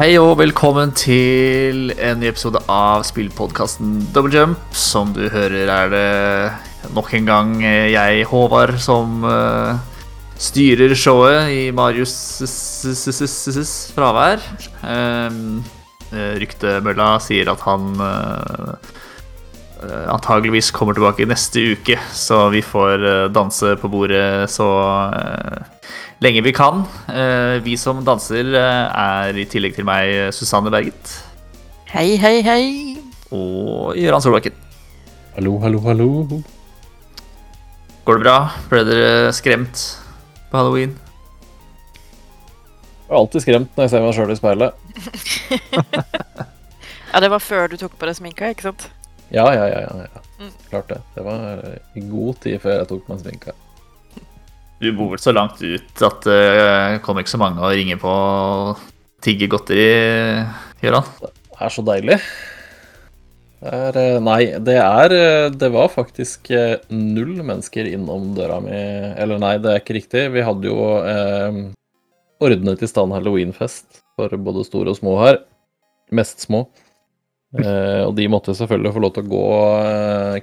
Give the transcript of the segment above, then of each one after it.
Hei og velkommen til en ny episode av spillpodkasten Double Jump. Som du hører, er det nok en gang jeg, Håvard, som uh, styrer showet i Marius fravær. Um, Ryktemølla sier at han uh, antageligvis kommer tilbake neste uke, så vi får uh, danse på bordet så lenge vi kan. Eh, vi som danser eh, er i tillegg til meg Susanne Berget. Hei, hei, hei. Og Gøran Solbakken. Hallo, hallo, hallo. Går det bra? Ble dere skremt på halloween? Jeg er alltid skremt når jeg ser meg sjøl i speilet. ja, det var før du tok på deg sminka, ikke sant? Ja, ja, ja. ja, ja. Mm. Klart det. Det var i god tid før jeg tok på meg sminka. Du bor vel så langt ut at det uh, kommer ikke så mange og ringer på og tigger godteri, Gøran? Det er så deilig. Det er uh, Nei, det er uh, Det var faktisk eh, null mennesker innom døra mi Eller nei, det er ikke riktig. Vi hadde jo eh, ordnet i stand halloweenfest for både store og små her. Mest små. og de måtte selvfølgelig få lov til å gå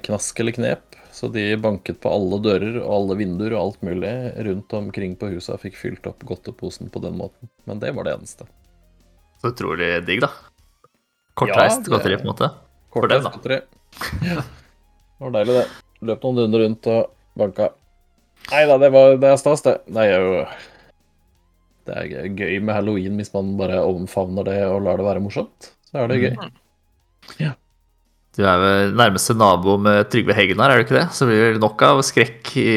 knask eller knep så de banket på alle dører og alle vinduer og alt mulig rundt omkring på huset og fikk fylt opp godteposen på den måten. Men det var det eneste. Så utrolig digg, da. Kortreist ja, godteri, på en måte. Kortreist godteri. Ja. Det var deilig, det. Løp noen runder rundt og banka. Nei da, det, var, det er stas, det. Det er jo Det er gøy med halloween hvis man bare omfavner det og lar det være morsomt. Så er det gøy. Mm. Ja. Du er vel nærmeste nabo med Trygve Heggen her, er du ikke det? Så blir det nok av skrekk i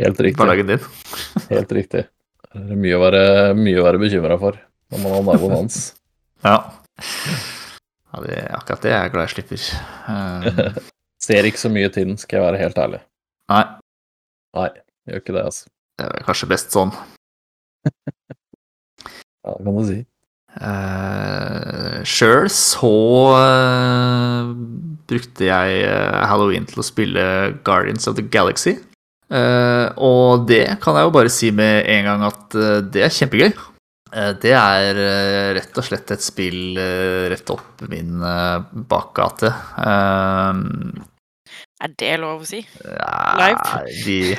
Helt hverdagen din. Helt riktig. Det er mye å være, mye å være bekymra for når man har naboen hans. ja. ja det, akkurat det er jeg glad jeg slipper. Um... Ser ikke så mye til den, skal jeg være helt ærlig. Nei. Nei, gjør ikke det, altså. Det er kanskje best sånn. ja, det kan du si. Uh, Sjøl så uh, brukte jeg uh, halloween til å spille Guardians of the Galaxy. Uh, og det kan jeg jo bare si med en gang at det er kjempegøy. det er rett og slett et spill rett opp min bakgate. er det lov å si? Live? De,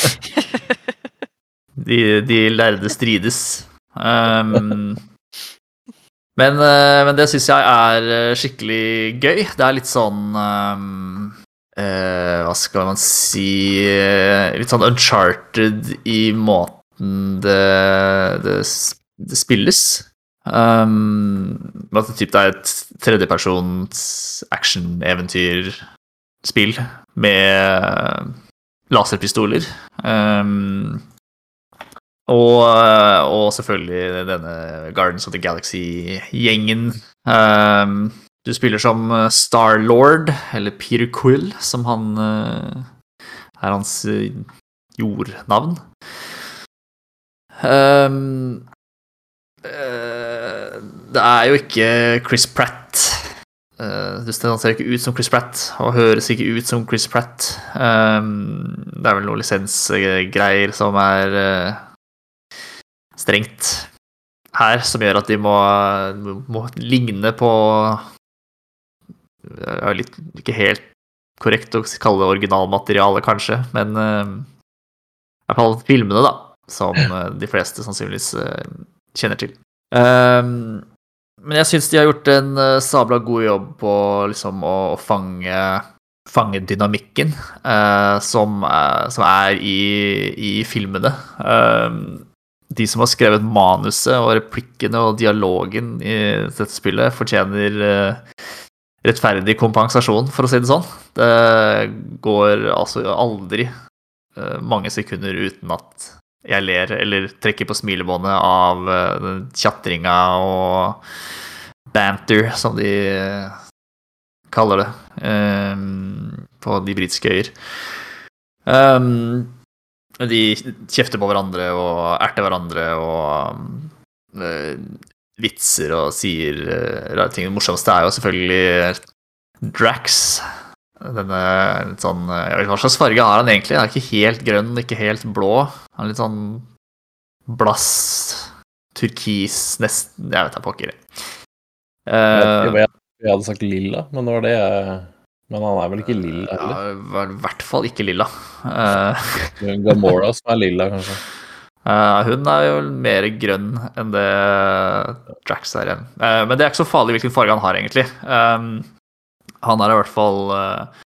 de, de lærde strides. Um, men, eh, men det syns jeg er eh, skikkelig gøy. Det er litt sånn um, uh, Hva skal man si Litt sånn uncharted i måten det, det, det spilles. Um, at det, er et tredjepersons action-eventyrspill med laserpistoler. Um, og, eh, og, selvfølgelig denne Gardens of the Galaxy-gjengen. Um, du spiller som eh, Star-Lord, eller Peter Quill, som han uh, er hans jordnavn. Um, uh, det er jo ikke Chris Pratt. Uh, han ser ikke ut som Chris Pratt, og høres ikke ut som Chris Pratt. Um, det er vel noen lisensgreier som er strengt her, som gjør at de må, må ligne på er litt, Ikke helt korrekt å kalle det originalmateriale, kanskje, men uh, i hvert fall filmene, da, som uh, de fleste sannsynligvis uh, kjenner til. Um, men jeg syns de har gjort en uh, sabla god jobb på liksom å, fange, fange dynamikken som, som, er i, i filmene. Um, de som har skrevet manuset og replikkene og dialogen i dette spillet, fortjener uh, rettferdig kompensasjon, for å si det sånn. Det går altså aldri uh, mange sekunder uten at jeg ler eller trekker på smilebåndet av uh, tjatringa og banter, som de kaller det, på de britiske øyer. Um, de kjefter på hverandre og erter hverandre og uh, vitser og sier uh, rare ting. Det morsomste er jo selvfølgelig Drax. Denne litt sånn jeg vet Hva slags farge har han egentlig? Han er ikke helt grønn, ikke helt blå. Han er litt sånn blass turkis nesten Jeg vet da pokker. Jeg Uh, hva jeg, jeg hadde sagt lilla, men det var det jeg Men han er vel ikke lilla heller? Ja, i hvert fall ikke lilla. Eh, Gamora som er lilla, kanskje. Uh, hun er jo mer grønn enn det Drax er igjen. Uh, men det er ikke så farlig hvilken farge han har, egentlig. Um, han er i hvert fall uh,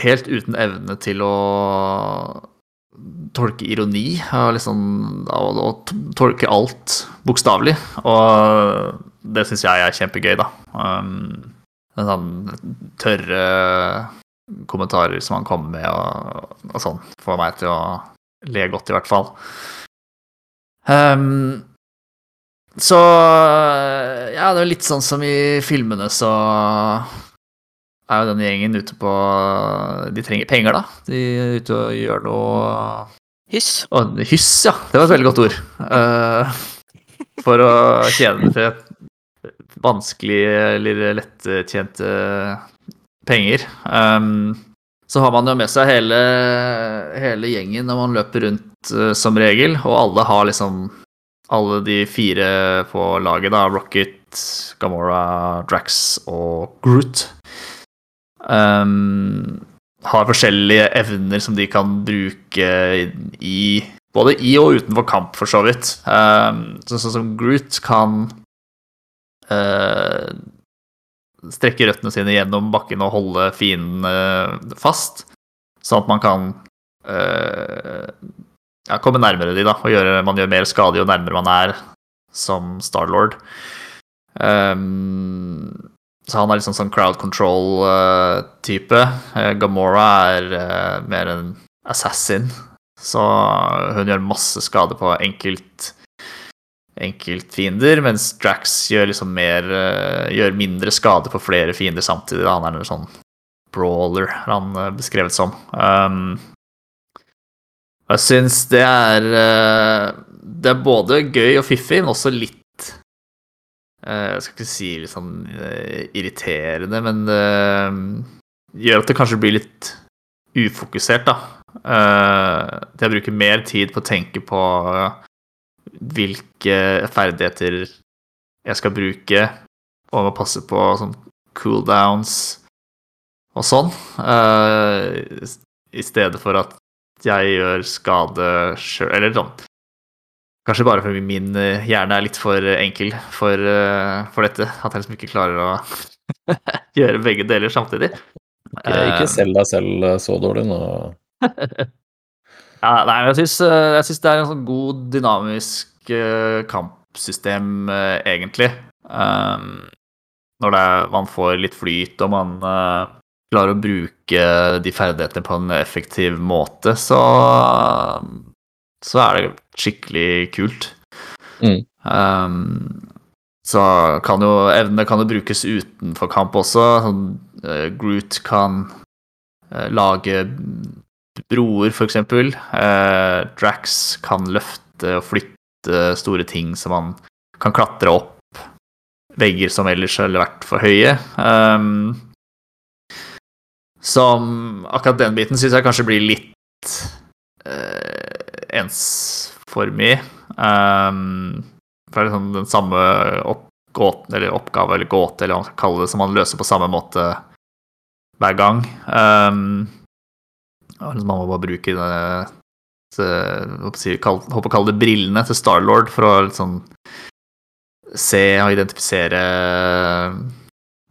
helt uten evne til å tolke ironi og liksom og, og tolke alt bokstavelig. Og det syns jeg er kjempegøy, da. Um, en sånn tørre kommentarer som han kommer med, og, og sånn, får meg til å le godt, i hvert fall. Um, så ja, det er litt sånn som i filmene, så er jo denne gjengen ute på De trenger penger, da. De er ute og gjør noe Hyss. Å, hyss, ja. Det var et veldig godt ord. Uh, for å tjene til vanskelig eller lettjente penger. Um, så har man jo med seg hele, hele gjengen når man løper rundt eh, som regel, og alle har liksom alle de fire på laget, da. Rocket, Gamora, Drax og Groot. Um, har forskjellige evner som de kan bruke i Både i og utenfor kamp, for så vidt. Um, sånn som Groot kan strekke røttene sine gjennom bakken og holde fienden eh, fast, sånn at man kan eh, ja, komme nærmere de da, og gjøre, man gjør mer skade jo nærmere man er som Starlord. Um, så han er liksom sånn crowd control-type. Gamora er eh, mer en assassin, så hun gjør masse skade på enkelt enkeltfiender, mens Drax gjør liksom mer eh, Gjør mindre skade på flere fiender samtidig. Han er en sånn brawler, han er beskrevet som. Um, jeg syns det er eh, Det er både gøy og fiffig, men også litt Jeg skal ikke si litt sånn irriterende, men det gjør at det kanskje blir litt ufokusert, da. Eh, jeg bruker mer tid på å tenke på hvilke ferdigheter jeg skal bruke, og må passe på sånn cooldowns og sånn, uh, i stedet for at jeg gjør skade sjøl, eller sånn Kanskje bare fordi min eh, hjerne er litt for enkel for, uh, for dette, at jeg liksom ikke klarer å gjøre begge deler samtidig. Ikke, ikke selg deg selv eh, så dårlig nå. Ja, nei, jeg syns, eh, jeg syns det er en sånn god dynamisk eh, kampsystem, eh, egentlig. Um, når det er, man får litt flyt, og man uh, klarer å bruke de ferdighetene på en effektiv måte, så, så er det skikkelig kult. Mm. Um, så kan jo evnene kan jo brukes utenfor kamp også. Sånn, uh, Groot kan uh, lage broer, eksempel. Eh, Drax kan løfte og flytte store ting så man kan klatre opp vegger som ellers ville vært for høye. Um, som akkurat den biten syns jeg kanskje blir litt eh, ensformig. Um, for det er liksom den samme opp, gåten, eller oppgave eller gåte, eller hva man skal kalle det, som man løser på samme måte hver gang. Um, man må bare bruke det håper å kalle det brillene til Starlord for å liksom se og identifisere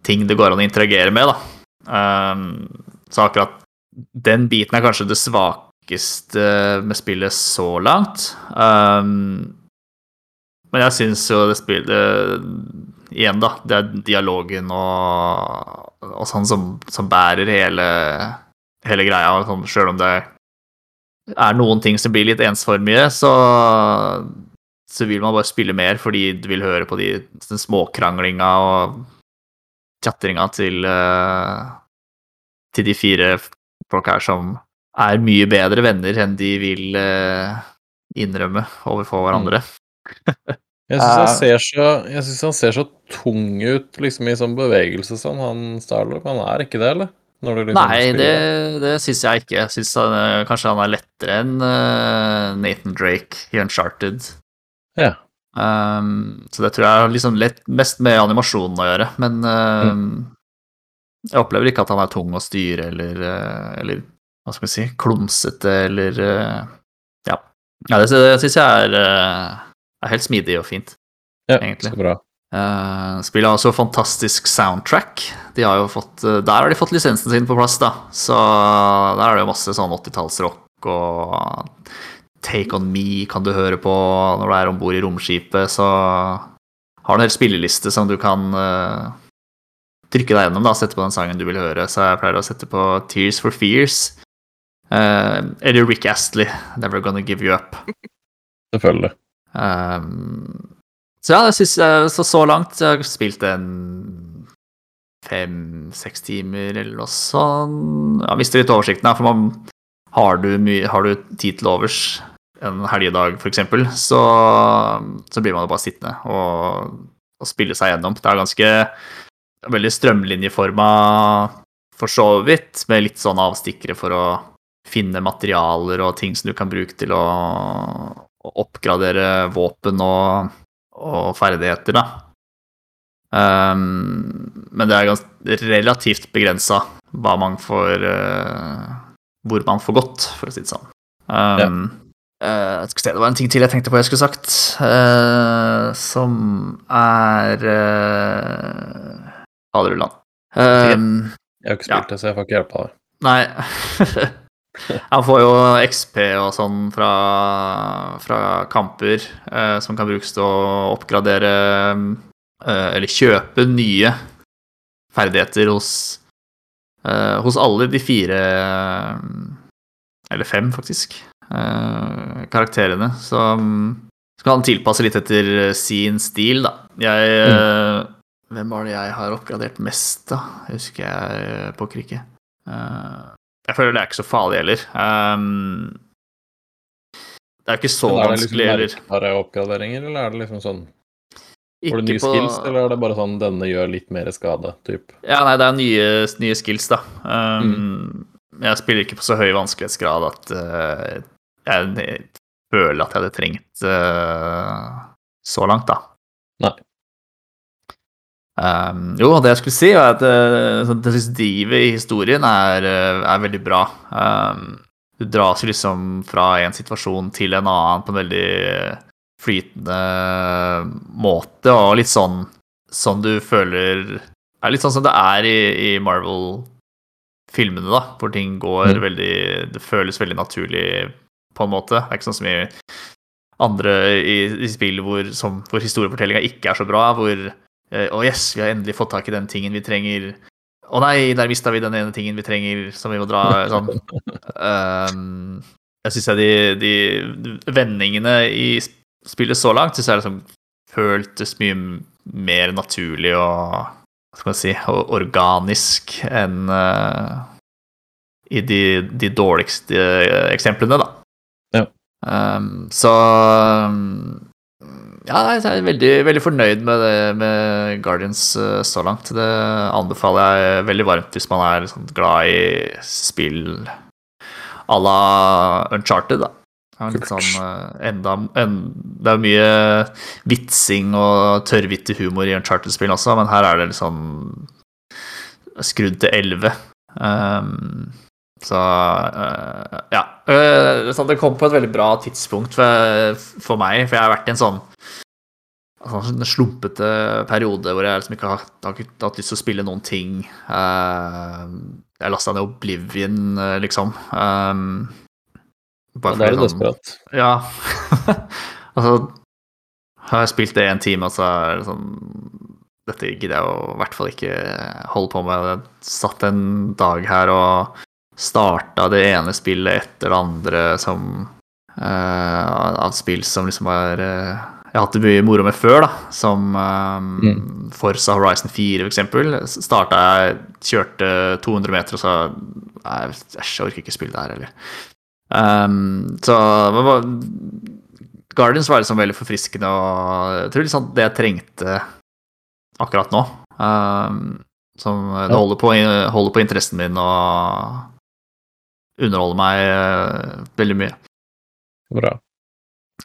ting det går an å interagere med, da. Um, så akkurat den biten er kanskje det svakeste med spillet så langt. Um, men jeg syns jo det spillet Igjen, da. Det er dialogen og, og sånn som, som bærer hele, hele greia. Sånn, Sjøl om det er noen ting som blir litt ensformige, så, så vil man bare spille mer fordi du vil høre på de, den småkranglinga og tjatringa til, eh, til de fire folk her som er mye bedre venner enn de vil eh, innrømme overfor hverandre. Jeg syns han, ser så- jeg synes han ser så tung ut liksom i sånn bevegelse sånn, han Starlock. Han er ikke det, eller? Liksom Nei, det, det syns jeg ikke. Jeg syns kanskje han er lettere enn uh, Nathan Drake i Uncharted. Ja. Um, så det tror jeg har liksom lett mest med animasjonen å gjøre. Men um, jeg opplever ikke at han er tung å styre eller, uh, eller hva skal vi si, klumsete eller uh, Ja. ja det, det syns jeg er, uh, er, helt smidig og fint, Ja, egentlig. så bra. Uh, spillet har også fantastisk soundtrack. De har jo fått, uh, der har de fått lisensen sin på plass, da. Så der er det jo masse sånn 80-tallsrock og Take On Me kan du høre på når du er om bord i romskipet. Så har du en hel spilleliste som du kan uh, trykke deg gjennom, da, sette på den sangen du vil høre. Så jeg pleier å sette på Tears for Fears. eller Rick Astley, Never Gonna Give You Up. Selvfølgelig. Um, så ja, jeg synes jeg, så, så langt jeg har spilt en fem-seks timer eller noe sånn. Jeg mister litt oversikten her, for man, har, du mye, har du tid til overs en helgedag, f.eks., så, så blir man jo bare sittende og, og spille seg gjennom. Det er ganske veldig strømlinjeforma for så vidt, med litt sånn avstikkere for å finne materialer og ting som du kan bruke til å, å oppgradere våpen og og ferdigheter, da. Um, men det er relativt begrensa hva man får uh, Hvor man får gått, for å si det sånn. Um, ja. uh, det var en ting til jeg tenkte på jeg skulle sagt, uh, som er Halerulland. Um, jeg har ikke spilt ja. det, så jeg får ikke hjelpe deg. Nei. Han får jo XP og sånn fra, fra kamper eh, som kan brukes til å oppgradere eh, Eller kjøpe nye ferdigheter hos, eh, hos alle de fire Eller fem, faktisk. Eh, karakterene. Så skal han tilpasse litt etter sin stil, da. Jeg mm. Hvem var det jeg har oppgradert mest, da? Husker jeg på ikke. Jeg føler det er ikke så farlig heller. Um, det er ikke så vanskelig heller. Er det liksom oppgraderinger, eller er det liksom sånn Får du nye på... skills, eller er det bare sånn 'denne gjør litt mer skade'? typ? Ja, nei, det er nye, nye skills, da. Um, mm. Jeg spiller ikke på så høy vanskelighetsgrad at uh, jeg føler at jeg hadde trengt uh, så langt, da. Nei. Um, jo, det jeg skulle si, er at uh, i historien er, uh, er veldig bra. Um, du dras jo liksom fra en situasjon til en annen på en veldig flytende måte, og litt sånn som du føler er Litt sånn som det er i, i Marvel-filmene, da, hvor ting går mm. veldig Det føles veldig naturlig på en måte. Det er ikke sånn som i andre i, i spill hvor, hvor historiefortellinga ikke er så bra, hvor Eh, å, uh, yes, vi har endelig fått tak i den tingen vi trenger. Å nei, der mista vi den ene tingen vi trenger, som vi må dra sånn. Um, jeg syns de, de vendingene i spillet så langt synes jeg liksom føltes mye mer naturlig og hva skal man si, organisk enn uh, i de, de, dårligste eksemplene, da. Ja. Um, så um, ja, jeg er veldig, veldig fornøyd med, det, med Guardians uh, så langt. Det anbefaler jeg veldig varmt hvis man er sånn glad i spill à la Uncharted, da. Litt sånn, uh, enda, en, det er mye vitsing og tørrvittig humor i Uncharted-spill også, men her er det litt sånn skrudd til 11. Um, så uh, ja. Uh, det kom på et veldig bra tidspunkt for, for, meg, for jeg har vært i en sånn altså, en slumpete periode hvor jeg liksom ikke har, har, ikke hatt lyst til å spille noen ting. Uh, jeg lasta ned Oblivion, liksom. Bare det er jo sånn, desperat. Ja. altså Har jeg spilt det i en time, og så er det sånn Dette gidder jeg å i hvert fall ikke holde på med. Jeg satt en dag her og starta det ene spillet etter det andre som uh, Av spill som liksom var uh, jeg har hatt det mye moro med før, da, som um, mm. Forza Horizon 4 f.eks. Starta jeg, kjørte 200 meter, og sa Æsj, jeg orker ikke spille det her, eller. Um, så Guardians var liksom veldig forfriskende, og jeg tror liksom det jeg trengte akkurat nå. Um, som det holder på, holder på interessen min og underholder meg uh, veldig mye. Bra.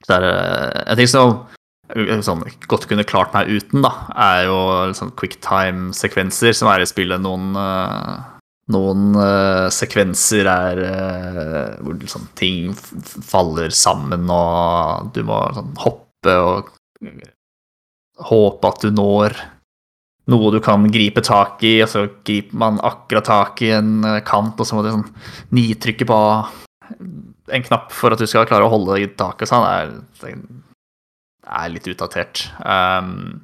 Så er det en ting som sånn, godt kunne klart meg uten, da, er jo sånn quicktime-sekvenser som er i spillet. Noen, eh, noen eh, sekvenser er eh, hvor liksom, ting faller sammen, og du må sånn, hoppe og håpe at du når noe du kan gripe tak i, og så griper man akkurat tak i en eh, kant, og så må du sånn nitrykke på en knapp for at du skal klare å holde i taket. Sånn er, er litt utdatert. Um,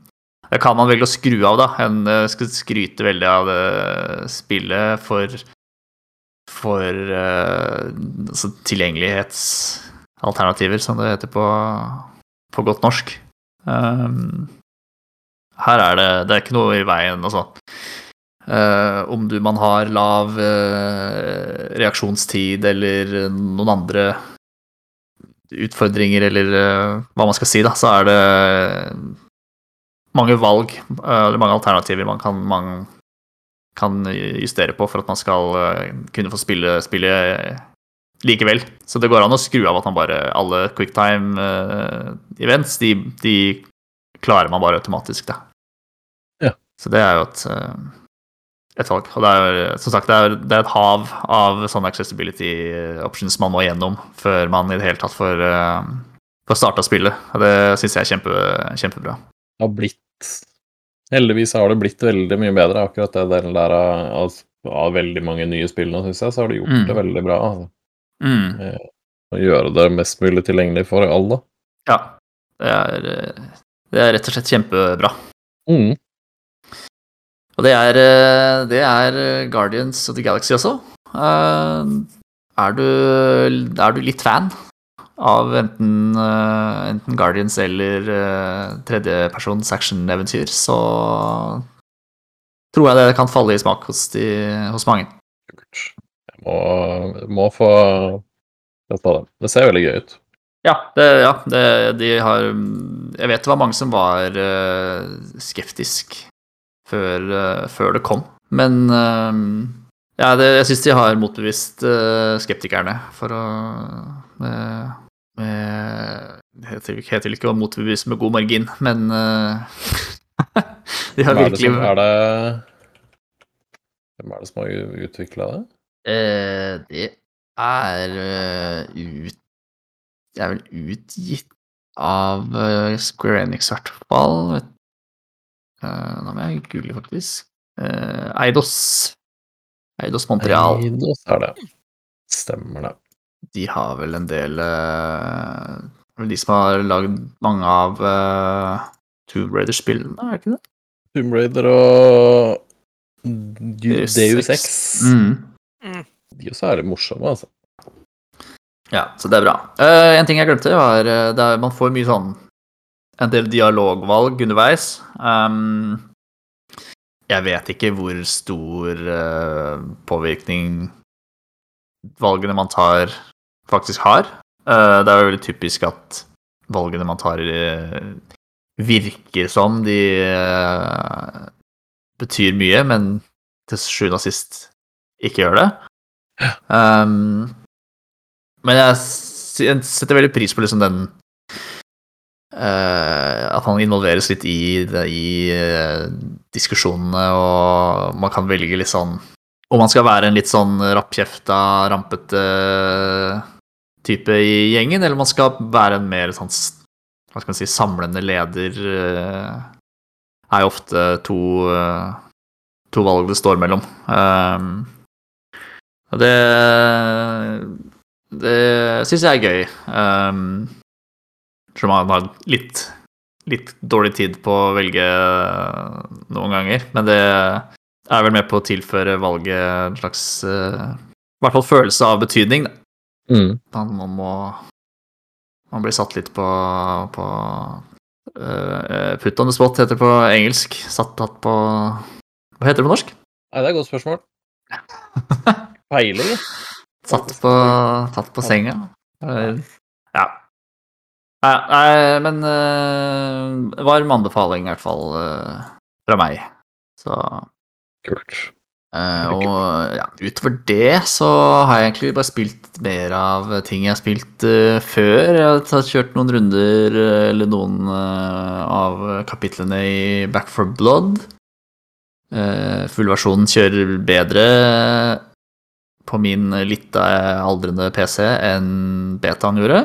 det kan man velge å skru av, da. En eh, skal skryte veldig av det spillet for for uh, altså tilgjengelighetsalternativer, som det heter på, på godt norsk. Um, her er det Det er ikke noe i veien, altså. Uh, om du man har lav uh, reaksjonstid eller noen andre utfordringer, eller uh, hva man skal si, da, så er det mange valg, eller mange alternativer man kan, man kan justere på for at man skal kunne få spille spillet likevel. Så det går an å skru av at man bare Alle quicktime-events, de, de klarer man bare automatisk, da. Ja. Så det er jo et, eh, et valg. Og det er jo, som sagt, det er, det er et hav av sånne accessibility options man må gjennom før man i det hele tatt får, eh, får starta spillet. Og det syns jeg er kjempe, kjempebra. har blitt Heldigvis har det blitt veldig mye bedre, akkurat det delen der av, av, veldig mange nye spill nå, syns jeg, så har de gjort Mm. det veldig bra. Altså. Mm. Å gjøre det mest mulig tilgjengelig for alle. Ja. Det er, eh, det er rett og slett kjempebra. Mm. Og det er, eh, det er eh, Guardians of the Galaxy også. Eh, Er du, er du litt fan av enten, enten Guardians eller tredjepersons action-eventyr, så tror jeg det kan falle i smak hos, de, hos mange. Jeg må, må få testa det. Det ser veldig gøy ut. Ja, det, ja det, de har Jeg vet det var mange som var uh, skeptisk før, uh, før det kom, men uh, ja, det, jeg syns de har motbevist skeptikerne for å med, med, heter, heter ikke å motbevise med god margin, men De har Hvem er det som er det Hvem er det som har utvikla det? Det er ut Det er vel utgitt av eh, Square Enix, i hvert fall. Eh, nå må jeg google, faktisk. Eh, Eidos. Eidos Montreal. Eidos er det. Stemmer det. De har vel en del De som har lagd mange av Tomb Raider-spillene, er det ikke det? Tomb Raider og Deus Ex. Mm. De også er litt morsomme, altså. Ja, så det er bra. Uh, en ting jeg glemte, var at er, man får mye sånn En del dialogvalg underveis. Um, jeg vet ikke hvor stor uh, påvirkning valgene man tar, faktisk har. Uh, det er jo veldig typisk at valgene man tar, eh, virker som de eh, betyr mye, men til sjuende og sist ikke gjør det. Um, men jeg setter veldig pris på liksom den uh, At han involveres litt i, i uh, diskusjonene, og man kan velge litt sånn Om man skal være en litt sånn rappkjefta, rampete type i gjengen, eller man skal være en mer sånn hva skal man si, samlende leder, eh, er jo ofte to, to valg det står mellom. Det det syns jeg er gøy. Um, Selv om man har litt, litt dårlig tid på å velge noen ganger. Men det er vel med på å tilføre valget en slags uh, I hvert fall følelse av betydning. da. Mm. Man, man må Man blir satt litt på, på uh, Put on the spot heter det på engelsk. Satt tatt på Hva heter det på norsk? Nei, det er et godt spørsmål. Satt på, tatt på senga. Ja. Nei, nei men uh, varm anbefaling, i hvert fall, uh, fra meg. Så Kult. Uh, og ja, utover det så har jeg egentlig bare spilt mer av ting jeg har spilt uh, før. Jeg har tatt, kjørt noen runder, eh, eller noen eh, av kapitlene i Back for Blood. Uh, Fullversjonen kjører bedre på min litt eh, aldrende PC enn betaen gjorde.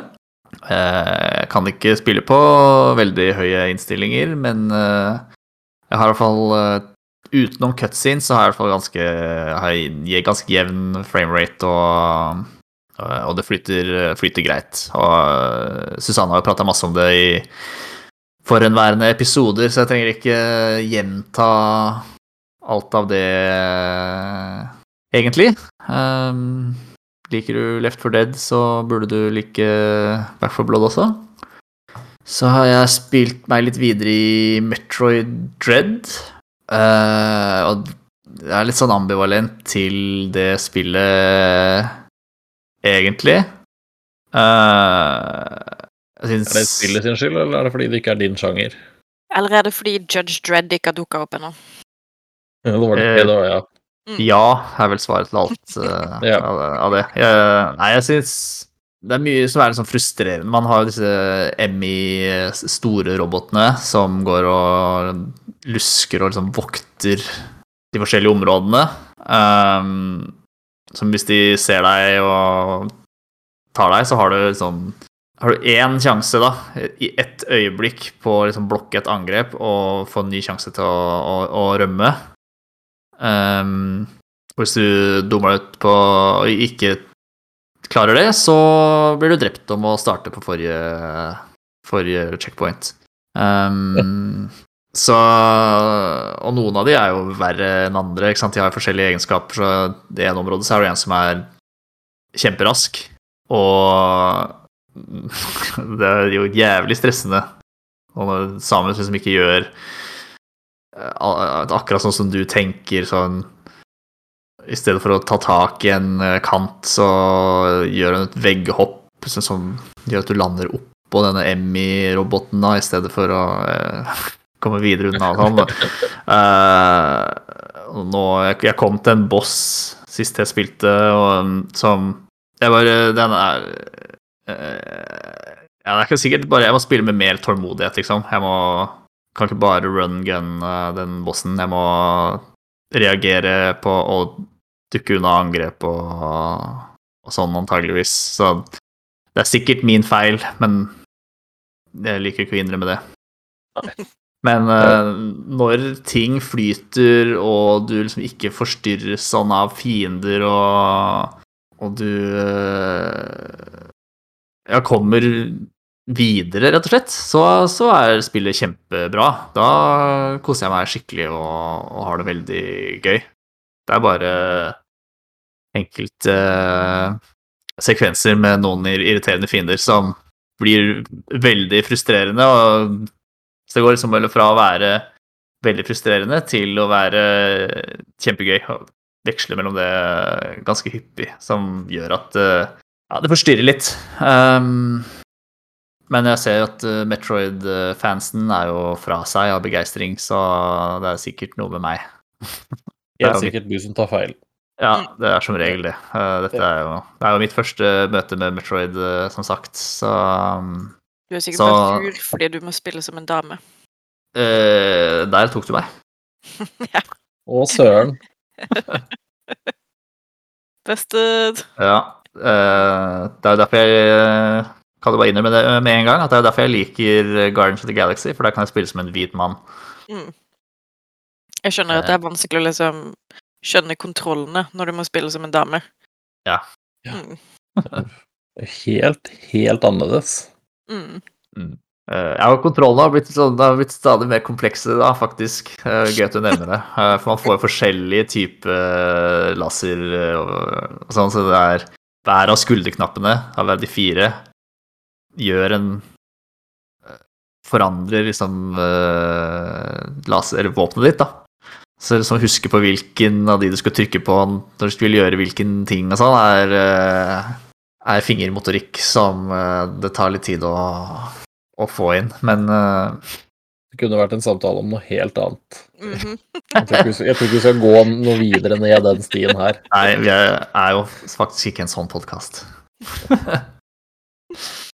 Eh, Jeg kan ikke spille på veldig høye innstillinger, men eh, jeg har i hvert fall Utenom cutscenes så har jeg i hvert fall ganske, har ganske jevn framerate, og, og det flyter, flyter greit. Og Susanne har jo prata masse om det i forhenværende episoder, så jeg trenger ikke gjenta alt av det egentlig. Um, liker du Left 4 Dead, så burde du like Back 4 Blood også. Så har jeg spilt meg litt videre i Metroid Dread. Uh, og jeg er litt sånn ambivalent til det spillet, egentlig. Uh, jeg syns Er det spillet sin skyld, eller er det fordi det ikke er din sjanger? Eller er det fordi Judge Dredd ikke har dukka opp ennå? Ja, det var det, Eh, det var, ja. Ja, er vel svaret til alt uh, Ja. av, av det. Uh, nei, jeg syns det er mye som er sånn frustrerende. Man har jo disse Emmy, store robotene, som går og lusker og liksom vokter de forskjellige områdene. Um, som hvis de ser deg og tar deg, så har du liksom har du én sjanse da, i ett øyeblikk på å liksom blokke et angrep og få en ny sjanse til å, å, å rømme. Um, hvis du dummer deg ut på og ikke klarer det, så blir du drept om å starte på forrige, forrige checkpoint. Um, så Og noen av de er jo verre enn andre. Ikke sant? De har forskjellige egenskaper. Så det ene området så er det en som er kjemperask, og det er jo jævlig stressende. Og når Samuel liksom ikke gjør akkurat sånn som du tenker, sånn I stedet for å ta tak i en eh, kant, så gjør han et vegghopp sånn som gjør at du lander oppå denne Emmy-roboten, da, i stedet for å eh, komme videre unna sånn. Eh, og nå, jeg, kom til en boss sist jeg spilte, og, um, som Jeg bare Den er eh, ja, det er ikke sikkert bare Jeg må spille med mer tålmodighet, liksom. Jeg må kan ikke bare run gun eh, den bossen. Jeg må reagere på å dukke unna angrep og, og sånn, antageligvis. Så det er sikkert min feil, men jeg liker ikke å innrømme det. Men uh, når ting flyter, og du liksom ikke forstyrres sånn av fiender, og, og du uh, ja, kommer videre, rett og slett, så, så er spillet kjempebra. Da koser jeg meg skikkelig og, og har det veldig gøy. Det er bare enkelte eh, sekvenser med noen irriterende fiender som blir veldig frustrerende. og Så det går liksom fra å være veldig frustrerende til å være kjempegøy. og Veksle mellom det ganske hyppig, som gjør at eh, ja, det forstyrrer litt. Um, men jeg ser jo at uh, Metroid-fansen er jo fra seg av begeistring, så det er sikkert noe med meg. Det er sikkert du som tar feil. Ja, det er som regel det. Uh, Dette er jo, det er jo mitt første møte med Metroid, uh, som sagt, så um, Du er sikkert Så- bare tur fordi du må spille som en dame. uh, Der tok du meg. Å, søren. Busted. Ja. uh, det er jo derfor jeg uh, kan du bare innrømme det med en gang, at det er derfor jeg liker Guardians of the Galaxy, for der kan jeg spille som en hvit mann. Jeg skjønner at det er vanskelig å liksom skjønne kontrollene når du må spille som en dame. Ja. Ja. Mm. Helt, helt annerledes. Mm. Uh, ja, og kontrollene har blitt, sånn, det har blitt stadig mer komplekse, da, faktisk. Uh, gøy at du nevner det. Uh, for man får jo forskjellige typer laser og, og sånn, så det er hver av skulderknappene av de fire gjør en Forandrer liksom laser, eller våpenet ditt, da. Så liksom huske på hvilken av de du skal trykke på når du vil gjøre hvilken ting og sånn, er, er fingermotorikk som det tar litt tid å å få inn. Men uh, Det kunne vært en samtale om noe helt annet. Mhm. Jeg tror ikke jeg tror ikke vi skal gå noe videre ned den stien her. Nei, vi er, er jo faktisk ikke en sånn podkast.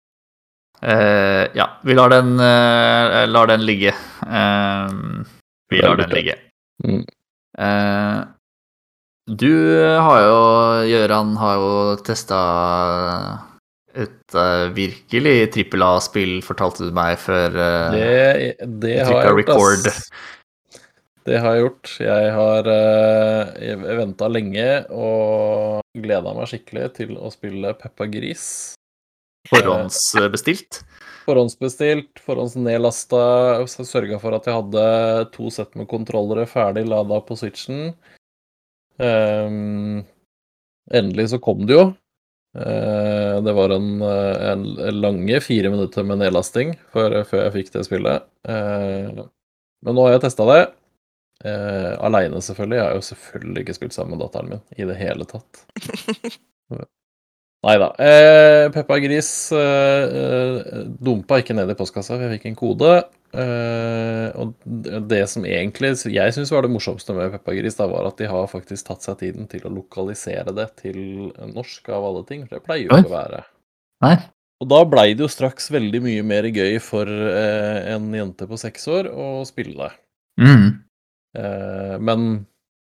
Eh, ja, vi lar den, eh, lar den ligge. Eh, vi lar den ligge. Mm. Eh, du har jo, Gøran, har jo testa et virkelig trippel A-spill, fortalte du meg før. Det, det har jeg gjort, record. ass. Det har jeg gjort. Jeg har uh, venta lenge og gleda meg skikkelig til å spille Peppa Gris. Forhåndsbestilt. Forhåndsbestilt, forhåndsnedlasta, sørga for at jeg hadde to sett med kontrollere ferdig lada på switchen. Um, endelig så kom det jo. Uh, det var en, eh, en lange fire minutter med nedlasting før, før jeg fikk det spillet. Uh, men nå har jeg testa det. Uh, Aleine, selvfølgelig. Jeg har jo selvfølgelig ikke spilt sammen med datteren min i det hele tatt. Nei da. Eh, Peppa Gris eh, eh, dumpa ikke ned i postkassa, for jeg fikk en kode. Eh, og det som egentlig jeg syns var det morsomste med Peppa Gris, da, var at de har faktisk tatt seg tiden til å lokalisere det til norsk, av alle ting. For det pleier jo ikke å være. Nei. Og da blei det jo straks veldig mye mer gøy for eh, en jente på seks år å spille det. Mm. Eh, men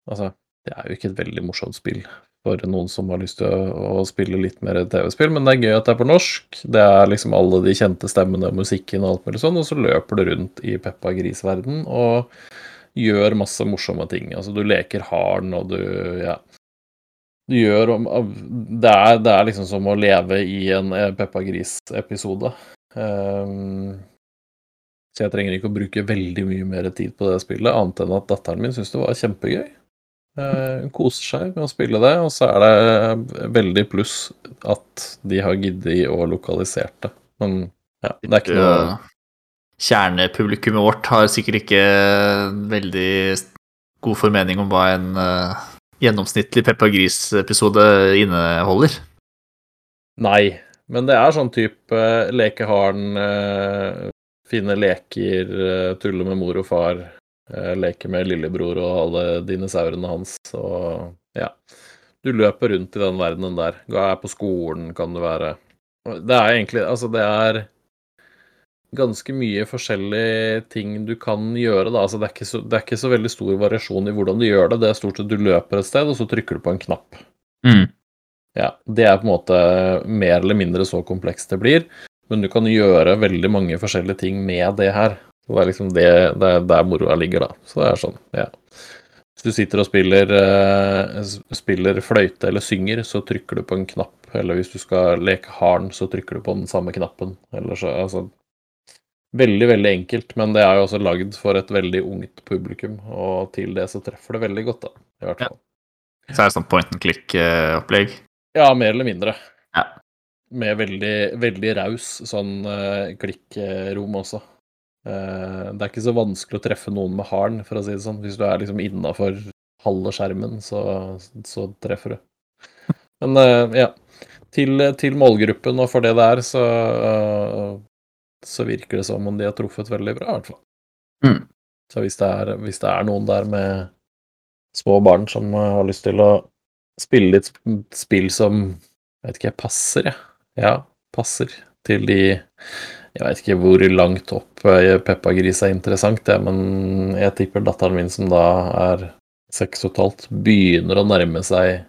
altså, det er jo ikke et veldig morsomt spill for noen som har lyst til å, å spille litt mer TV-spill, men det er gøy at det er på norsk. Det er liksom alle de kjente stemmene og musikken og alt mulig sånn, og så løper du rundt i Peppa Gris-verden og gjør masse morsomme ting. Altså, du leker hard og du Ja. Du gjør Det er, det er liksom som å leve i en eh, Peppa Gris-episode. Um, så jeg trenger ikke å bruke veldig mye mer tid på det spillet, annet enn at datteren min syns det var kjempegøy. Eh, Hun koser seg med å spille det, og så er det veldig pluss at de har giddet å lokalisert det. Men ja, det er ikke noe Eh, Kjernepublikummet vårt har sikkert ikke veldig god formening om hva en eh, gjennomsnittlig Peppa Gris-episode inneholder. Nei, men det er sånn type uh, leke haren, eh, finne leker, eh, tulle med mor og far, eh, leke med lillebror og alle dinosaurene hans, og ja. Du løper rundt i den verdenen der. Du er på skolen, kan det være. Det er egentlig Altså, det er ganske mye forskjellige ting du kan gjøre, da. Altså, det er ikke så, det er ikke så veldig stor variasjon i hvordan du gjør det. Det er stort sett du løper et sted, og så trykker du på en knapp. Mm. Ja, det er på en måte mer eller mindre så komplekst det blir, men du kan gjøre veldig mange forskjellige ting med det her. Så det er liksom det, det er der moroa ligger, da. Så det er sånn, ja. Hvis du sitter og spiller, eh, spiller fløyte eller synger, så trykker du på en knapp. Eller hvis du skal leke harn, så trykker du på den samme knappen. Eller så, altså Veldig, veldig enkelt, men det er jo også lagd for et veldig ungt publikum, og til det så treffer det veldig godt, da. I hvert Ja. fall. Så er det sånn point and click-opplegg. Ja, mer eller mindre. Ja. Med veldig, veldig raus sånn uh, klikkrom også. Eh, det er ikke så vanskelig å treffe noen med haren, for å si det sånn. Hvis du er liksom innafor halve skjermen, så, så treffer du. Men eh, ja. Til, til målgruppen og for det det er, så, eh, så virker det som om de har truffet veldig bra, i hvert fall. Mm. Så hvis det, er, hvis det er noen der med små barn som har lyst til å spille litt spill som jeg vet ikke, passer, jeg. Ja, passer til de Jeg vet ikke hvor langt opp eh, Peppa Gris er interessant, det, men jeg tipper datteren min, som da er seks og et halvt, begynner å nærme seg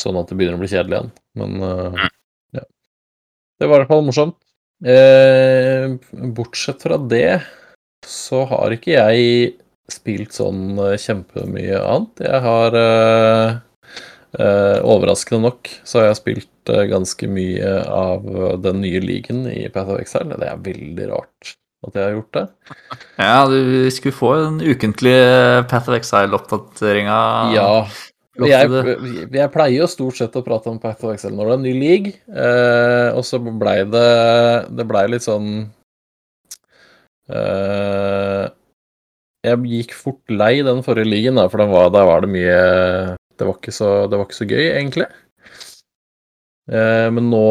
sånn at det begynner å bli kjedelig igjen. Men uh, ja. Det var i hvert fall morsomt. Eh, bortsett fra det så har ikke jeg spilt sånn eh, kjempemye annet. Jeg har eh, Overraskende nok så har jeg spilt eh, ganske mye av den nye ligaen i Path of Exile. Det er veldig rart at jeg har gjort det. Ja, du skulle få den ukentlige Path of Exile-oppdateringa. Ja. Jeg, jeg pleier jo stort sett å prate om Path of Exile når det er en ny league, eh, og så blei det Det blei litt sånn eh, Jeg gikk fort lei den forrige ligaen, for var, der var det mye det var, ikke så, det var ikke så gøy, egentlig. Eh, men nå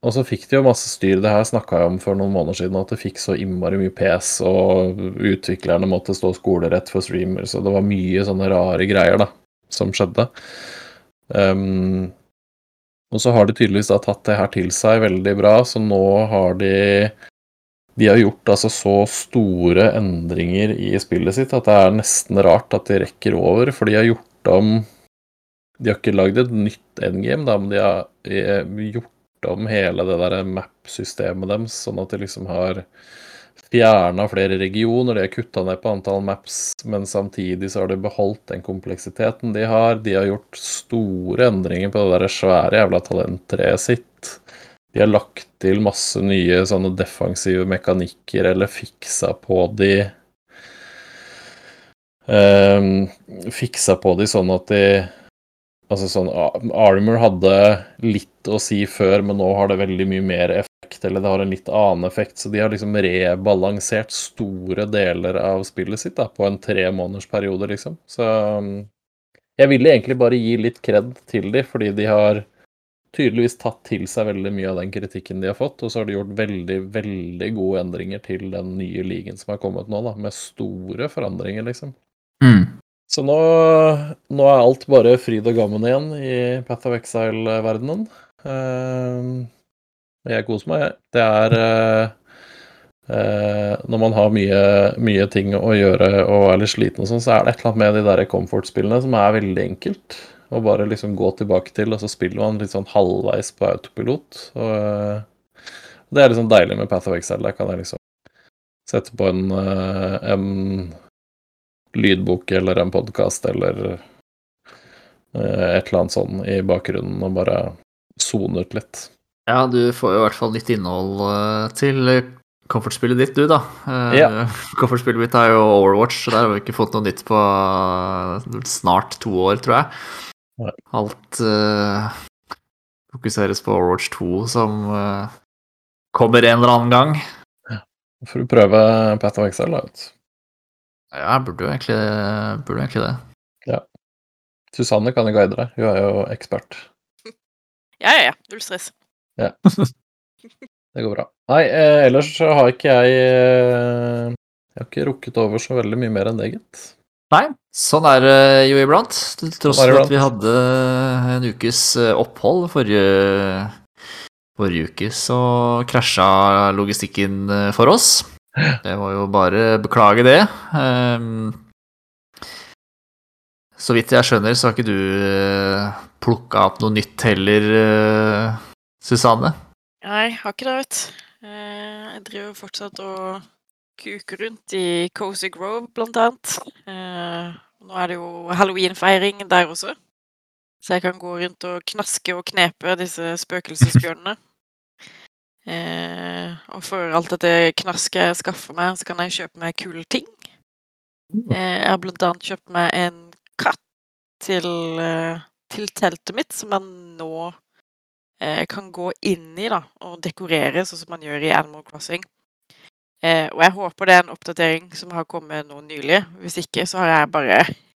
Og så fikk de jo masse styr. Det her snakka jeg om for noen måneder siden, at det fikk så innmari mye pes, og utviklerne måtte stå skolerett for streamer, så det var mye sånne rare greier da, som skjedde. Um, og så har de tydeligvis da tatt det her til seg veldig bra, så nå har de de har gjort altså så store endringer i spillet sitt at det er nesten rart at de rekker over, for de har gjort om De har ikke lagd et nytt endgame, da, men de har gjort om hele det der map-systemet deres, sånn at de liksom har fjerna flere regioner, de har kutta ned på antall maps, men samtidig så har de beholdt den kompleksiteten de har. De har gjort store endringer på det der svære jævla talenttreet sitt. De har lagt til masse nye sånne defensive mekanikker, eller fiksa på de um, Fiksa på de sånn at de Altså sånn Armor hadde litt å si før, men nå har det veldig mye mer effekt, eller det har en litt annen effekt, så de har liksom rebalansert store deler av spillet sitt da, på en tre måneders periode, liksom. Så um, jeg ville egentlig bare gi litt kred til de, fordi de har tydeligvis tatt til seg veldig mye av den kritikken de har fått, og så har de gjort veldig, veldig gode endringer til den nye ligaen som har kommet nå, da, med store forandringer, liksom. Mm. Så nå, nå, er alt bare fryd og gammen igjen i Path of Exile-verdenen. Uh, jeg koser meg, jeg. Det er uh, uh, Når man har mye, mye, ting å gjøre og er litt sliten og sånn, så er det et eller annet med de der comfort-spillene som er veldig enkelt. Å bare liksom gå tilbake til, og så spiller man litt sånn halvveis på autopilot. Og eh, det er liksom deilig med Path of Exile. Der kan jeg liksom sette på en, en lydbok eller en podkast eller eh, et eller annet sånn i bakgrunnen og bare sone ut litt. Ja, du får jo i hvert fall litt innhold eh, til comfort-spillet ditt, du, da. Eh, Ja. Comfort-spillet mitt er jo Overwatch, så der har vi ikke fått noe nytt på snart to år, tror jeg. Nei. Alt uh, fokuseres på Overwatch 2, som uh, kommer en eller annen gang. Får du prøve Path of Excel, da. vet. Ja, jeg burde jo egentlig, burde jo egentlig det. Susanne kan jo guide deg, hun er jo ekspert. Ja, ja, ja. Null stress. Det går bra. Nei, eh, ellers så har ikke jeg eh, Jeg har ikke rukket over så veldig mye mer enn det, gitt. Nei, sånn er det jo iblant. Til tross for at vi hadde en ukes eh, opphold forrige, forrige uke, så krasja logistikken eh, for oss. Det må jo bare beklage det. Ehm, Så vidt jeg skjønner, så har ikke du plukka opp noe nytt heller, eh, Susanne? Nei, jeg har ikke det, vet. Eh, Jeg driver fortsatt og kuker rundt i Cozy Grove, blant annet. Eh, Nå er det jo halloweenfeiring der også. Så jeg kan gå rundt og knaske og knepe disse spøkelsesbjørnene. Eh, og for alt dette knasket jeg skaffer meg, så kan jeg kjøpe meg kule ting. Eh, jeg har blant annet kjøpt meg en katt til, eh, til teltet mitt, som jeg nå eh, kan gå inn i da, og dekorere, sånn som man gjør i Animal Crossing. Eh, og jeg håper det er en oppdatering som har kommet nå nylig. Hvis ikke så har jeg bare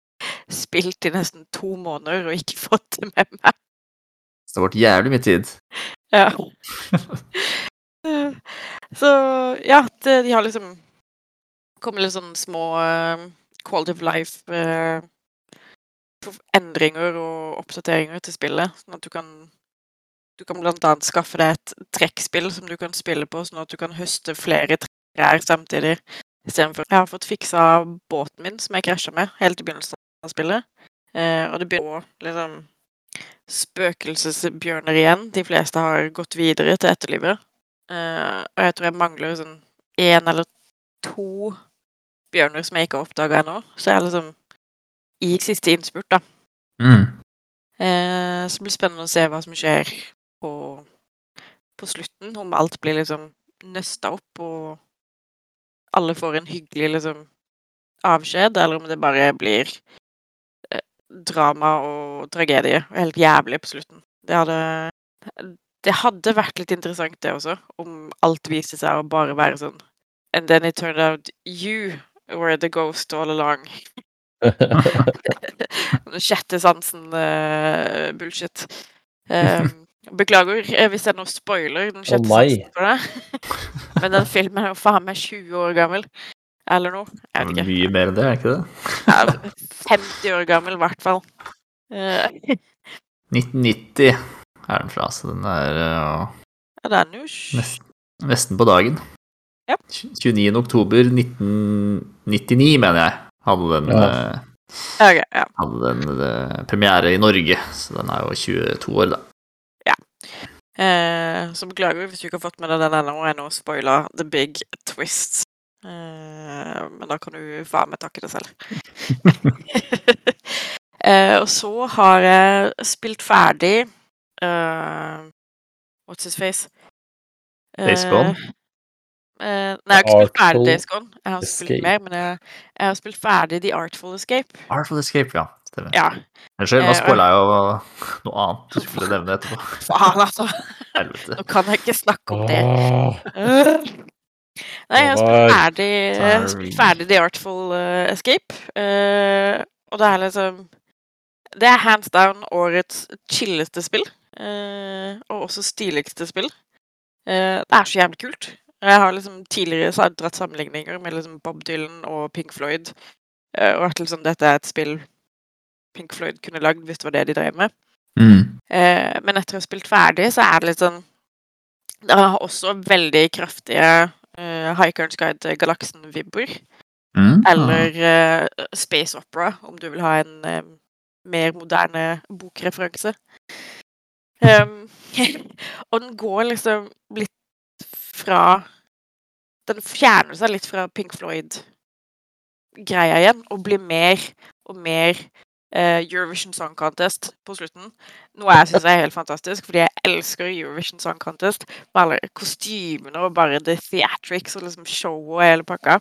spilt i nesten to måneder og ikke fått det med meg. Så det har vært jævlig mye tid. Ja. Eh, så ja, de har liksom kommet litt sånn små eh, quality of life eh, og oppdateringer til spillet. Sånn at du kan Du kan annet skaffe deg et trekkspill som du kan spille på, sånn at du kan høste flere trær samtidig. Istedenfor Jeg har fått fiksa båten min, som jeg krasja med helt i begynnelsen av spillet. Eh, og det begynner å liksom Spøkelsesbjørner igjen. De fleste har gått videre til etterlivet. Uh, og jeg tror jeg mangler sånn én eller to bjørner som jeg ikke har oppdaga ennå. Så jeg er liksom i siste innspurt, da. Mm. Uh, så det spennende å se hva som skjer på, på slutten. Om alt blir liksom nøsta opp, og alle får en hyggelig liksom avskjed, eller om det bare blir drama og tragedie helt jævlig på slutten. Det hadde Det hadde vært litt interessant, det også, om alt viste seg å bare være sånn And then it turned out you were the ghost all along. Sjette sansen-bullshit. Um, Beklager hvis jeg nå spoiler den sjette oh, sansen for deg. Men den filmen er jo faen meg 20 år gammel. Eller noe. Jeg vet ikke. Mye mer enn det, er ikke det? Ja, 50 år gammel, i hvert fall. Eh, 1990 er den fra, så den er uh, Ja, den er jo sj- nesten på dagen. Ja. 29. oktober 1999, mener jeg, hadde den, Ja. eh, Ok, ja. hadde den uh, premiere i Norge. Så den er jo 22 år, da. Eh, så beklager vi hvis du ikke har fått med deg den ennå, og jeg nå spoiler the big twist. Eh, men da kan du være med og takke deg selv. eh, og så har jeg spilt ferdig eh, What's his face? Days Gone? Uh, nei, jeg har ikke spilt ferdig Days Gone. Jeg har spilt Escape. mer, men jeg, jeg har spilt ferdig The Artful Escape. Artful Escape, ja. Stemmer. Ja, Unnskyld, nå spoila jeg jo noe annet du skulle nevne etterpå. faen, altså. Helvete. Nå kan jeg ikke snakke om det. Nei, jeg har spilt ferdig, jeg har spilt ferdig The Artful eh, Escape. Uh, og det er liksom Det er hands down årets chilleste spill. Uh, og også stiligste spill. Uh, det er så jævlig kult. Jeg har liksom tidligere dratt sammenligninger med liksom Bob Dylan og Pink Floyd. og at liksom dette er et spill Pink Floyd kunne lagd hvis det var det de drev med. Mm. Men etter å ha spilt ferdig, så er det litt sånn Det har også veldig kraftige uh, Hikerens Guide til Galaksen-vibber. Mm. Eller uh, Space Opera, om du vil ha en eh, mer moderne bokreferanse. Um, og den går liksom litt fra Den fjerner seg litt fra Pink Floyd-greia igjen, og blir mer og mer eh, Eurovision Song Contest på slutten. Noe jeg syns er helt fantastisk, fordi jeg elsker Eurovision Song Contest. Med alle kostymene og bare the theatrics og liksom showet og hele pakka.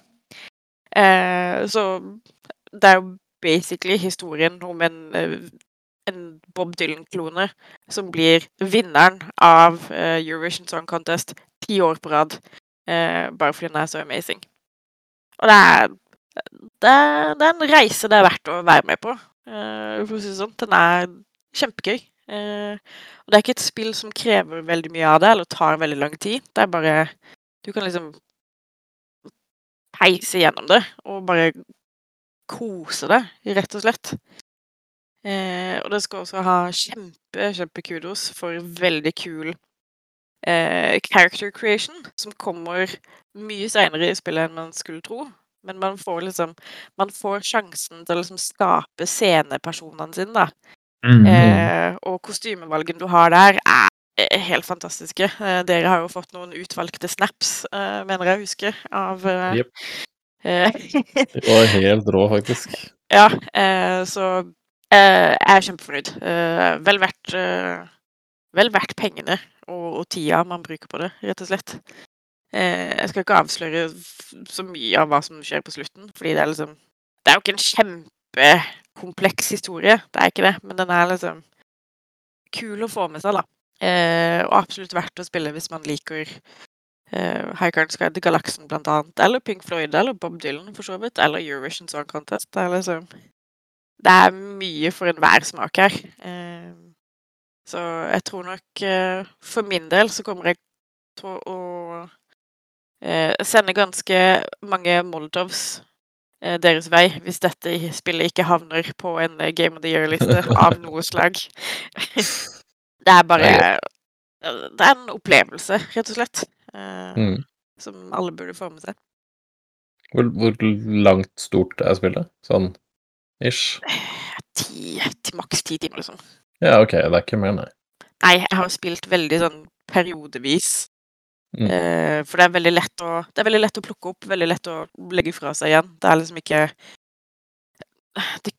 Eh, så det er jo basically historien om en, eh, en Bob Dylan-klone som blir vinneren av eh, Eurovision Song Contest ti år på rad. eh, bare fordi den er så amazing. Og det er, det det er en reise det er verdt å være med på, eh, for å si det sånn. Den er kjempegøy. Eh, og det er ikke et spill som krever veldig mye av det, eller tar veldig lang tid. Det er bare Du kan liksom peise gjennom det og bare kose deg, rett og slett. Eh, og det skal også ha kjempe, kjempekudos for veldig kul eh, character creation, som kommer mye seinere i spillet enn man skulle tro. Men man får liksom Man får sjansen til å liksom skape scenepersonene sine, da. Mm. Eh, og kostymevalgene du har der, er eh, helt fantastiske. Eh, dere har jo fått noen utvalgte snaps, eh, mener jeg å huske, av eh, Jep. eh, Det var helt rå, faktisk. Ja, eh, så eh, jeg er kjempefornøyd. Eh, vel verdt eh, Vel verdt pengene og, og tida man bruker på det, rett og slett. Eh, jeg skal ikke avsløre så mye av hva som skjer på slutten, fordi det er liksom Det er jo ikke en kjempekompleks historie, det er ikke det, men den er liksom kul å få med seg, da. Eh, og absolutt verdt å spille hvis man liker uh, High Cards Sky til Galaksen, blant annet. Eller Pink Floyd, eller Bob Dylan, for så vidt. Eller Eurovision Song Contest. Det er liksom Det er mye for enhver smak her. Eh, så jeg tror nok eh, For min del så kommer jeg til å eh, sende ganske mange molotovs eh, deres vei hvis dette spillet ikke havner på en eh, Game of the Year-liste av noe slag. Det er bare Det er en opplevelse, rett og slett. eh, Mm. Som alle burde få med seg. Hvor, hvor langt stort er spillet? Sånn ish? Ti, til maks ti timer, liksom. Ja, ok, det er ikke mer, nei. Nei, jeg har spilt veldig sånn periodevis. Mm. Eh, for det er veldig lett å Det er veldig lett å plukke opp, veldig lett å legge fra seg igjen. Det er liksom ikke Det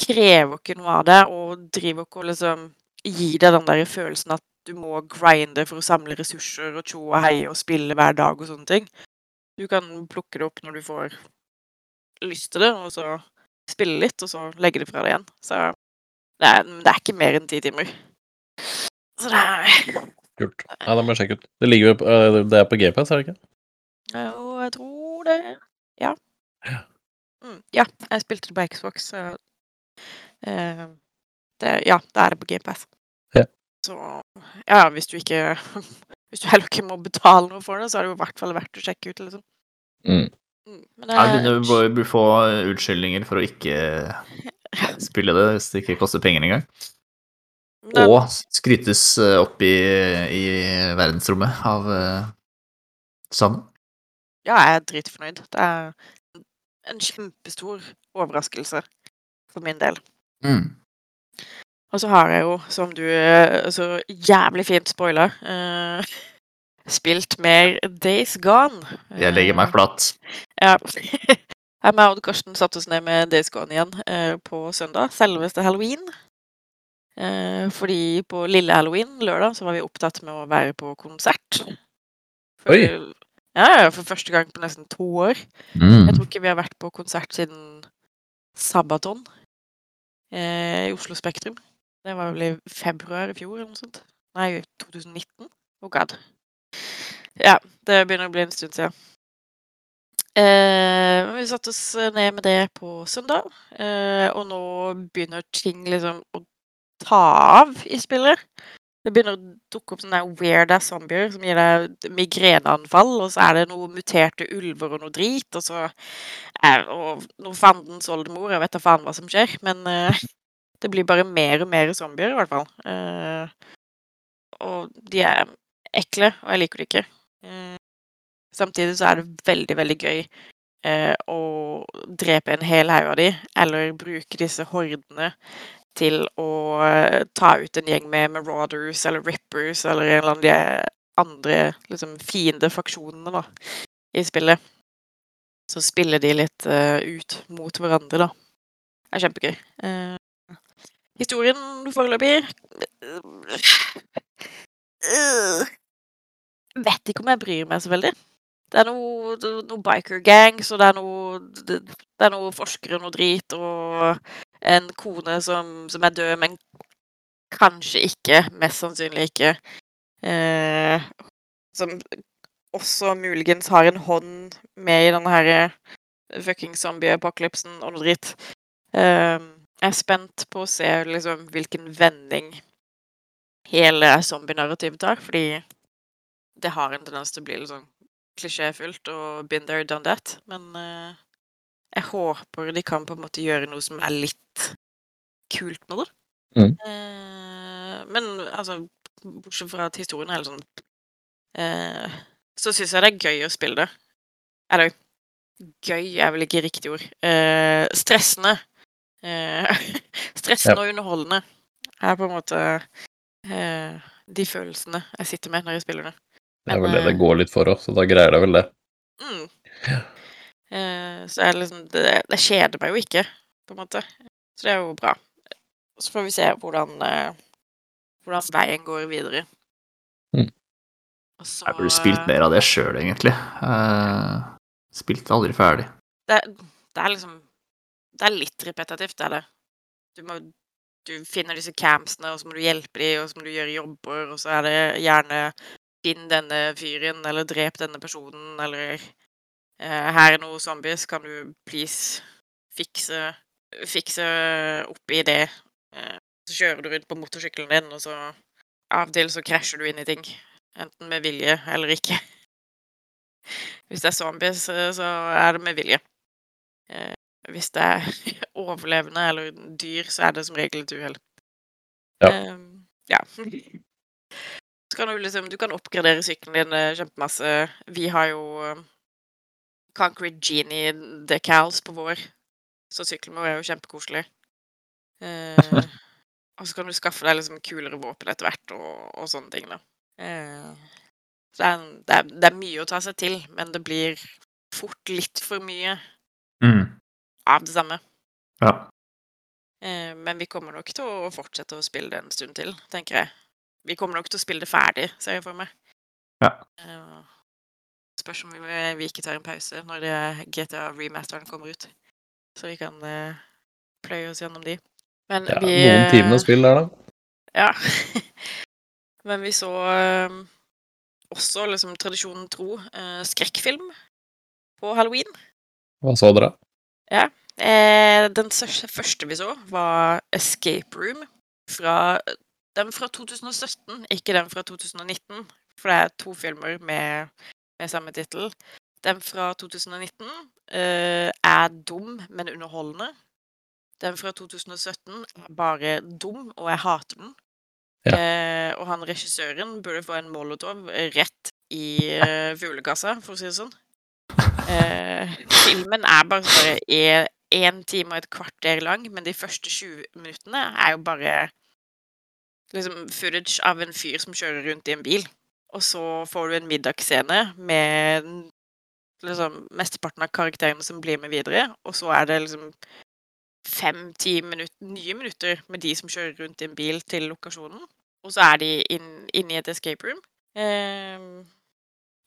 krever ikke noe av det, og driver ikke å liksom gi deg den der følelsen at du må grinde for å samle ressurser og tjo og hei og spille hver dag og sånne ting. Du kan plukke det opp når du får lyst til det, og så spille litt, og så legge det fra deg igjen. Så det er, det er ikke mer enn ti timer. Så det er Kult. Ja, det må jeg sjekke ut. Det ligger jo på, øh, det er på GPS, er det ikke? Jo, jeg tror det Ja. Ja. Mm, ja, jeg spilte det på Xbox, så uh, det, Ja, det er det på GPS. Ja. Så ja, hvis du ikke Hvis du heller ikke må betale noe for det, så er det jo i hvert fall verdt å sjekke ut, liksom. Mm. Mm, Men det ja, du bør få unnskyldninger for å ikke spille det hvis det ikke koster penger engang. Og skrytes eh, opp i, i verdensrommet av uh, Sam. Ja, jeg er dritfornøyd. Det er en kjempestor overraskelse for min del. Mm. Og så har jeg jo, som du eh, så jævlig fint spoila, uh, spilt mer Days Gone. Jeg legger meg flat. Ja. Jeg Odd Karsten satte oss ned med Days Gone igjen uh, på søndag, selveste halloween. Eh, fordi på lille halloween, lørdag, så var vi opptatt med å være på konsert. For, Oi. Ja, ja, for første gang på nesten to år. Mm. Jeg tror ikke vi har vært på konsert siden Sabaton eh, i Oslo Spektrum. Det var vel i februar i fjor eller noe sånt. Nei, 2019. Oh god. Ja, det begynner å bli en stund siden. Eh, vi satte oss ned med det på søndag, eh, og nå begynner ting liksom å ta av i spillet. Det begynner å dukke opp sånne weird ass zombier som gir deg migreneanfall, og så er det noen muterte ulver og noe drit, og så er og noe fandens oldemor. Jeg vet da faen hva som skjer, men uh, det blir bare mer og mer zombier, i hvert fall. Uh, og de er ekle, og jeg liker det ikke. Uh, samtidig så er det veldig, veldig gøy å drepe en hel haug av de, eller bruke disse hordene til å eh, ta ut en gjeng med marauders eller rippers eller en eller annen de andre liksom, fiende faksjonene da, i spillet. Så spiller de litt uh, ut mot hverandre, da. Det er kjempegøy. Uh, historien foreløpig uh, Vet ikke om jeg bryr meg så veldig. Det er noe, noe biker gangs, og det er noe, det, det er noe forskere og noe drit, og en kone som, som er død, men kanskje ikke, mest sannsynlig ikke. Eh, som også muligens har en hånd med i denne her eh, fucking zombie-apokalypsen og noe dritt. Eh, jeg er spent på å se liksom hvilken vending hele zombie-narrativet tar, fordi det har en tendens til å bli litt sånn klisjéfullt og been there, done that. Men eh, jeg håper de kan på en måte gjøre noe som er litt kult med det. Mm. Eh, men altså, bortsett fra at historien er helt sånn eh, Så syns jeg det er gøy å spille det. Eller gøy er vel ikke riktig ord. Eh, stressende. Eh, stressende og underholdende er på en måte eh, de følelsene jeg sitter med når jeg spiller det. Det er vel det det eh, går litt for òg, så da greier det vel det. Mm. Eh, så jeg liksom det, det kjeder meg jo ikke, på en måte. Så det er jo bra. Så får vi se hvordan, eh, hvordan veien går videre. Mm. Så Jeg burde spilt mer av det sjøl, egentlig. Uh, spilte aldri ferdig. det, det er liksom Det er litt repetitivt, det er det. Du må Du finner disse campsene, og så må du hjelpe dem, og så må du gjøre jobber, og så er det gjerne Finn denne fyren, eller drep denne personen, eller eh, Her er noen zombies, kan du please fikse Fikse opp i det? Eh, så kjører du rundt på motorsykkelen din, og så Av og til så krasjer du inn i ting. Enten med vilje eller ikke. Hvis det er zombies, eh, så er det med vilje. Eh, hvis det er overlevende eller dyr, så er det som regel et uhell. Ja. Um, ja. Så kan du liksom Du kan oppgradere sykkelen din eh, kjempemasse. Vi har jo eh, Concrete Genie decals på vår, så sykkelen vår er jo kjempekoselig. Eh, og så kan du skaffe deg liksom kulere våpen etter hvert, og, og sånne ting, da. Eh, så det er, det, er, det er mye å ta seg til, men det blir fort litt for mye Mm. av det samme. Ja. Eh, men vi kommer nok til å fortsette å spille det en stund til, tenker jeg. Vi kommer nok til å spille det ferdig, ser jeg for meg. Ja. Eh, spørs om vi, ikke tar en pause når GTA remasteren kommer ut. Så vi kan uh, pløye oss gjennom de. Men Ja, vi noen timer timer spill der, da. Ja. Men vi så uh, også, liksom tradisjonen tro, uh, skrekkfilm på halloween. Hva så dere? Eh, den første vi så, var Escape Room fra den fra 2017, ikke den fra 2019, for det er to filmer med, med samme tittel. Den fra 2019 eh, er dum, men underholdende. Den fra 2017 er bare dum, og jeg hater den. Ja. Eh, og han regissøren burde få en molotov rett i eh, fuglekassa, for å si det sånn. Eh, filmen er bare bare én time og et kvarter lang, men de første 20 minuttene er jo bare liksom footage av en fyr som kjører rundt i en bil. Og så får du en middagsscene med liksom mesteparten av karakterene som blir med videre, og så er det liksom fem-ti minutter, nye minutter med de som kjører rundt i en bil til lokasjonen. Og så er de inn- inne i et escape room. Eh,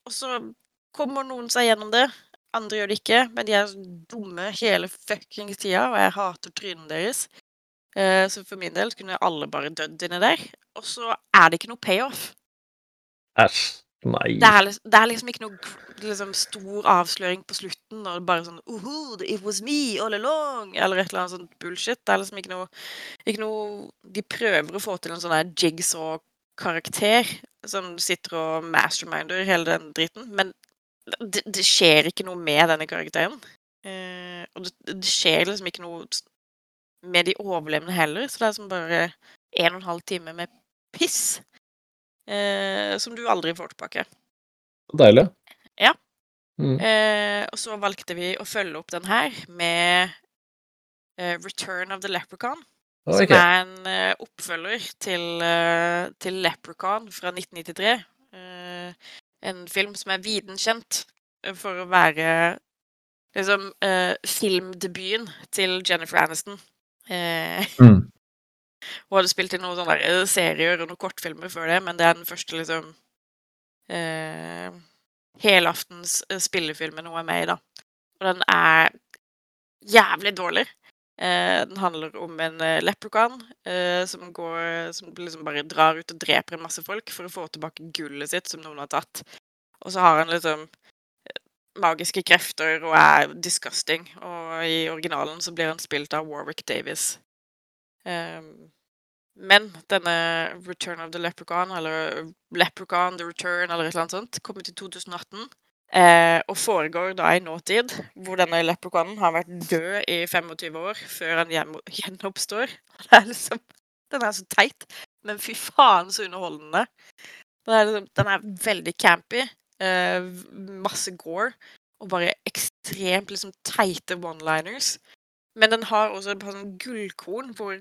og så kommer noen seg gjennom det. Andre gjør det ikke, men de er dumme hele fuckings tida, og jeg hater trynene deres. Eh, så for min del kunne alle bare dødd inni der. Og så er det ikke noe payoff. Æsj. Nei. Det er, lis- det er liksom ikke noe liksom, stor avsløring på slutten, og bare sånn Uhu, it was me all along, eller et eller annet sånt bullshit. Det er liksom ikke noe, ikke noe De prøver å få til en sånn der jigsaw-karakter som sitter og masterminder hele den dritten, men det, det skjer ikke noe med denne karakteren. Eh, og det, det skjer liksom ikke noe med de overlevende heller, så det er som bare en og en halv time med piss. Eh, som du aldri får tilbake. Deilig. Ja. Mm. Eh, og så valgte vi å følge opp den her med eh, Return of the Leprechaun. Okay. Som er en eh, oppfølger til, eh, til Leprechaun fra 1993. Eh, en film som er viden kjent for å være liksom eh, filmdebuten til Jennifer Aniston. Eh, Mm. hun hadde spilt i noen sånne eh, serier og noen kortfilmer før det, men det er den første liksom eh, helaftens eh, spillefilmen hun er med i, da. Og den er jævlig dårlig. Eh, den handler om en eh, leprechaun eh, som går Som liksom bare drar ut og dreper en masse folk for å få tilbake gullet sitt som noen har tatt. Og så har han liksom magiske krefter og er disgusting. Og i originalen så blir han spilt av Warwick Davis. Ehm, men denne Return of the Leprechaun, eller Leprechaun The Return, eller et eller annet sånt, kom ut i 2018. Eh, og foregår da i nåtid, hvor denne leprechaunen har vært død i 25 år før han gjenoppstår. Det er liksom, den er så teit, men fy faen så underholdende. Den er, liksom, den er veldig campy, eh, masse gore, og bare ekstremt liksom teite one-liners. Men den har også et sånn gullkorn hvor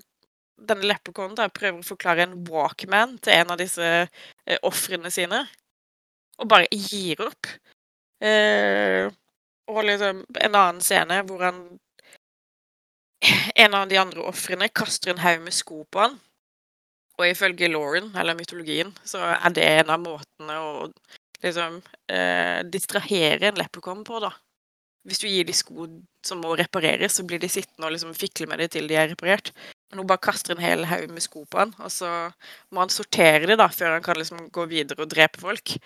denne leppekornen da prøver å forklare en walkman til en av disse eh, ofrene sine, og bare gir opp. Eh, og liksom en annen scene hvor han En av de andre ofrene kaster en haug med sko på han. Og ifølge Lauren, eller mytologien, så er det en av måtene å liksom eh, distrahere en leppekorn på, da. Hvis du gir de sko som må repareres, så blir de sittende og liksom fikle med det til de er reparert. Men hun bare kaster en hel haug med sko på han, og så må han sortere de da, før han kan liksom gå videre og drepe folk.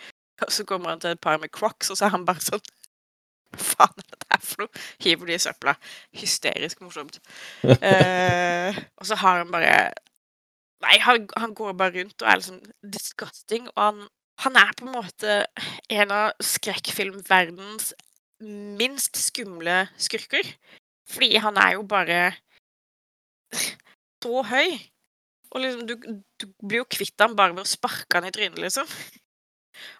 Og så kommer han til et par med crocs, og så er han bare sånn Hva faen er dette her for noe? Hiver de i søpla. Hysterisk morsomt. Eh, og så har han bare Nei, han, han går bare rundt og er liksom disgusting, og han, han er på en måte en av skrekkfilmverdens minst skumle skurker. Fordi han er jo bare så høy. Og liksom, du, du blir jo kvitt han bare ved å sparke han i trynet, liksom.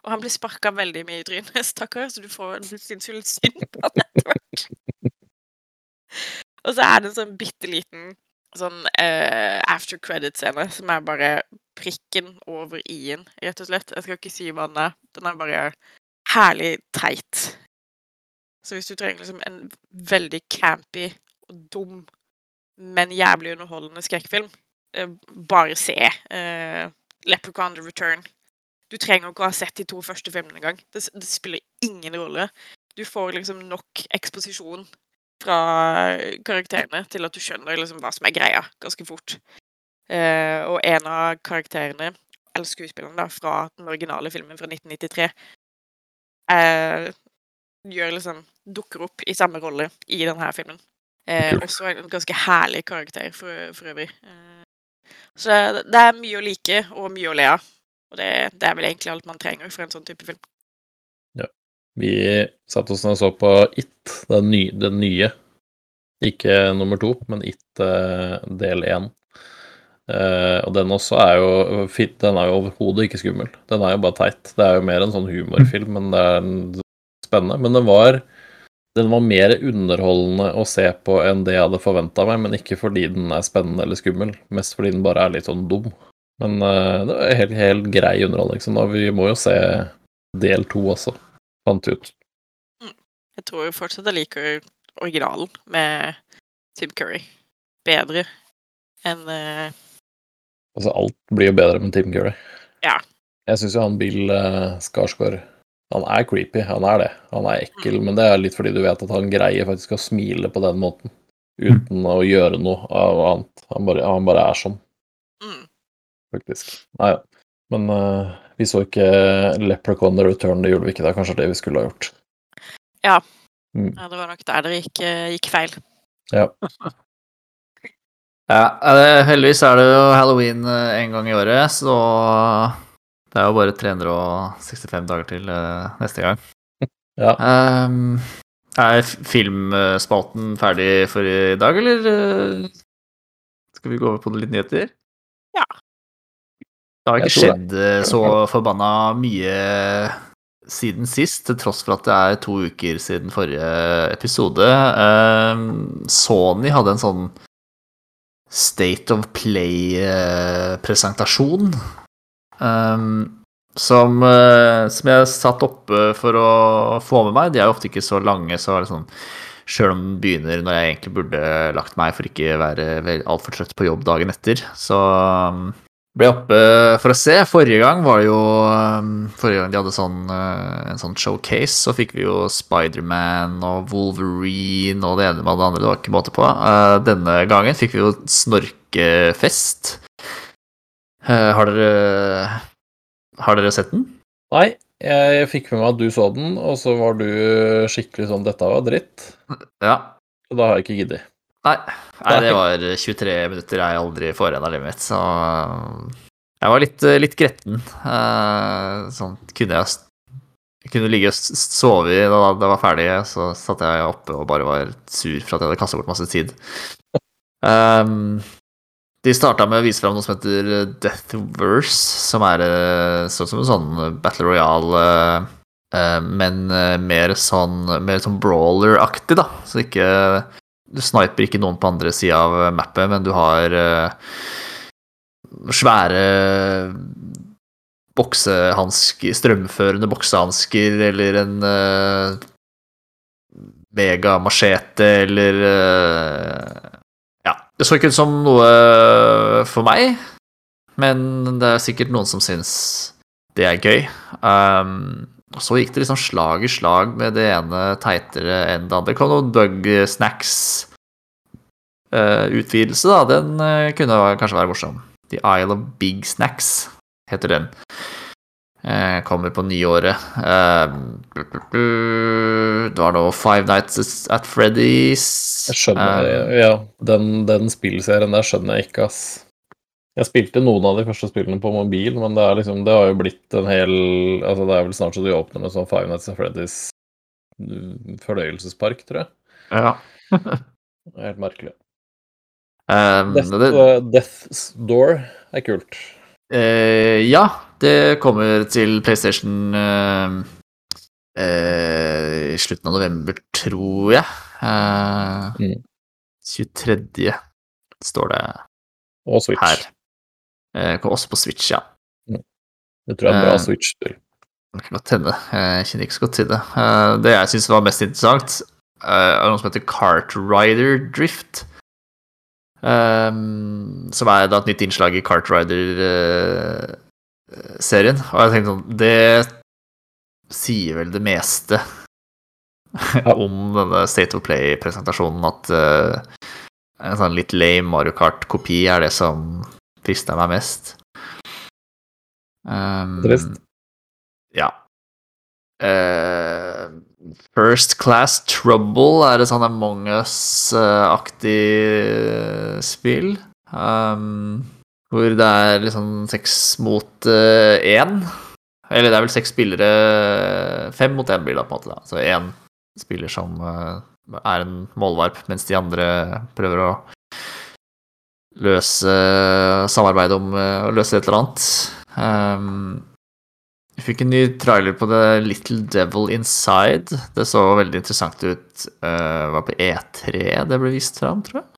Og han blir sparka veldig mye i trynet, stakkar, så du får syns synd på han etter hvert. Og så er det en sånn bitte liten sånn uh, after credit-scene som er bare prikken over i-en, rett og slett. Jeg skal ikke si hva den er. Den er bare herlig teit. Så hvis du trenger liksom en veldig campy og dum, men jævlig underholdende skrekkfilm, eh, bare se eh, Leprechaun The Return. Du trenger ikke å ha sett de to første filmene engang. Det, det spiller ingen rolle. Du får liksom nok eksposisjon fra karakterene til at du skjønner liksom hva som er greia, ganske fort. Eh, og en av karakterene, eller skuespilleren, da, fra den originale filmen fra 1993, eh, gjør liksom dukker opp i samme rolle i denne filmen. Eh, også en ganske herlig karakter for, for øvrig. Eh, Så det, det er mye å like og mye å le av. Og det, det er vel egentlig alt man trenger for en sånn type film. Vi satte oss ned og så på It, den nye, den nye. Ikke nummer to, men It eh, del én. Uh, og den også er jo Den er jo overhodet ikke skummel. Den er jo bare teit. Det er jo mer en sånn humorfilm, men det er en- spennende. Men den var den var mer underholdende å se på enn det jeg hadde forventa meg, men ikke fordi den er spennende eller skummel, mest fordi den bare er litt sånn dum. Men uh, det er helt, helt grei underholdning, så da, vi må jo se del to også, fant vi ut. Jeg tror jo fortsatt jeg liker originalen med Tim Curry bedre enn uh... Altså, alt blir jo bedre med Tim Curry. Ja. Jeg syns jo han Bill uh, Skarsgård Han er creepy, han er det. Han er ekkel, men det er litt fordi du vet at han greier faktisk å smile på den måten. Uten å gjøre noe av annet. Han bare, han bare er sånn, mm. faktisk. Nei ja. Men uh, vi så ikke Leprechaun The Return, det gjorde vi ikke. Det er kanskje det vi skulle ha gjort. Ja. Mm. Ja, det var nok der dere gikk, eh, gikk feil. Ja. Ja, eh, heldigvis er det jo halloween en gang i året, så det er jo bare 365 dager til uh, neste gang. Ja. Um, er filmspalten ferdig for i dag, eller uh, skal vi gå over på litt nyheter? Ja. Det har ikke skjedd eh, så forbanna mye siden sist, til tross for at det er to uker siden forrige episode. Um, Sony hadde en sånn State of Play-presentasjon. Um, som, eh, som jeg satt oppe for å få med meg. De er jo ofte ikke så lange, så liksom, sånn Sjøl om den begynner når jeg egentlig burde lagt meg for ikke være altfor trøtt på jobb dagen etter. Så um, ble jeg oppe for å se. Forrige gang var det jo um, Forrige gang de hadde sånn, eh, en sånn showcase, så fikk vi jo Spiderman og Wolverine og det ene med det andre. Det var ikke måte på. Eh, denne gangen fikk vi jo snorkefest. Eh, har dere Har dere sett den? Nei, jeg fikk med meg at du så den, og så var du skikkelig sånn 'Dette var dritt'. Ja. Og da har jeg ikke giddet. Nei, nei, det var 23 minutter jeg aldri får igjen av livet mitt, så jeg var litt, litt gretten. Eh, Sånn kunne jeg jeg kunne ligge og sove i da det var ferdig, så satt jeg oppe og bare var sur for at jeg hadde kastet bort masse tid. Um, de starta med å vise fram noe som heter Deathverse, som er eh, sånn som en sånn Battle Royale, eh, men eh, mer sånn, mer sånn brawler-aktig, da. Så ikke Du sniper ikke noen på andre sida av mappet, men du har eh, svære boksehansker, strømførende boksehansker, eller en megamachete, eller eh. Det så ikke ut som noe for meg, men det er sikkert noen som syns det er gøy. Um, og så gikk det liksom slag i slag med det ene teitere enn det andre. Det kom noen bug snacks-utvidelse, utvidelse, da. Den uh, kunne kanskje være morsom. The Isle of Big Snacks heter den. Eh, kommer på nyåret. Eh, det var nå Five Nights at Freddy's. Jeg skjønner, Eh, ja, den, den spillserien der skjønner jeg ikke, ass. Jeg spilte noen av de første spillene på mobil, men det, er liksom, det har jo blitt en hel Altså, det er vel snart så de åpner med sånn Five Nights at Freddy's mm, fornøyelsespark, tror jeg. ja. Det er helt merkelig. Um, Death, det, uh, Death's Door er kult. Eh, ja, det kommer til PlayStation eh, eh, i slutten av november, tror jeg. Eh, Mm. 23. står det Og Switch. her. Kommer også på Switch, ja. Det tror jeg er bra uh, Switch-spill. Det kan godt hende. Jeg kjenner ikke så godt til det. Uh, det jeg syns var mest interessant, uh, er noe som heter Cartrider Drift. Um, som er da et nytt innslag i Cartrider-serien. og jeg tenkte sånn Det sier vel det meste om denne State of Play-presentasjonen, at uh, en sånn litt lame Mario Kart-kopi er det som frister meg mest. Um, Trist. Ja. Uh, First Class Trouble er et sånn Among Us-aktig spill. Um, Hvor det er liksom seks mot én. Eller det er vel seks spillere Fem mot én blir det, på en måte. da. Så én spiller som eh, er en målvarp, mens de andre prøver å løse samarbeid om eh, å løse et eller annet. Um, vi fikk en ny trailer på The Little Devil Inside. Det så veldig interessant ut. Uh, var på E3 det ble vist fram, tror jeg.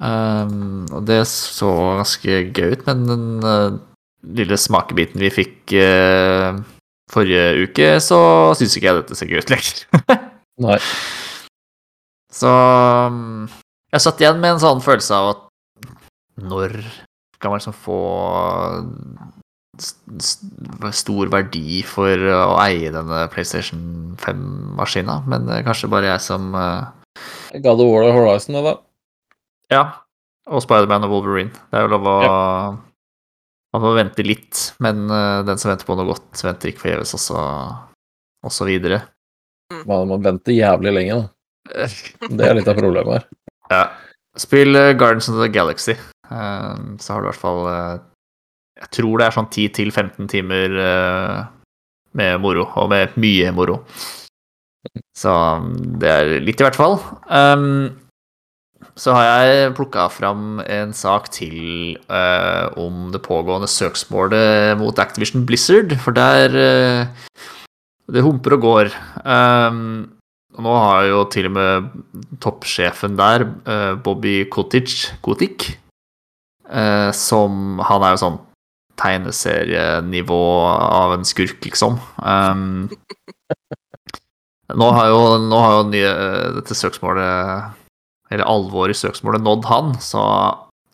Um, og det så ganske gøy ut, men den uh, lille smakebiten vi fikk uh, forrige uke, så syns ikke jeg dette ser gøy ut lenger. Nei. Så um, jeg satt igjen med en sånn følelse av at når kan man liksom få stor verdi for å eie denne PlayStation 5-maskina? Men kanskje bare jeg som uh... God of War Horizon, da. Ja. Og Spiderman og Wolverine. Det er jo lov å ja. Man må vente litt, men uh, den som venter på noe godt, venter ikke forgjeves, og så videre. Man må vente jævlig lenge, da. Det er litt av problemet her. Ja. Spill Gardens of the Galaxy. Uh, så har du i hvert fall Jeg tror det er sånn 10-15 timer med moro, og med mye moro. Så um, det er litt, i hvert fall. Um, så har jeg plukka fram en sak til uh, om det pågående søksmålet mot Activision Blizzard, for der uh, Det humper og går. Um, og nå har jo til og med toppsjefen der, uh, Bobby Kotic, Kotic som Han er jo sånn tegneserienivå av en skurk, liksom. Um, nå har jo, nå har jo nye, dette søksmålet eller alvoret i søksmålet nådd han, så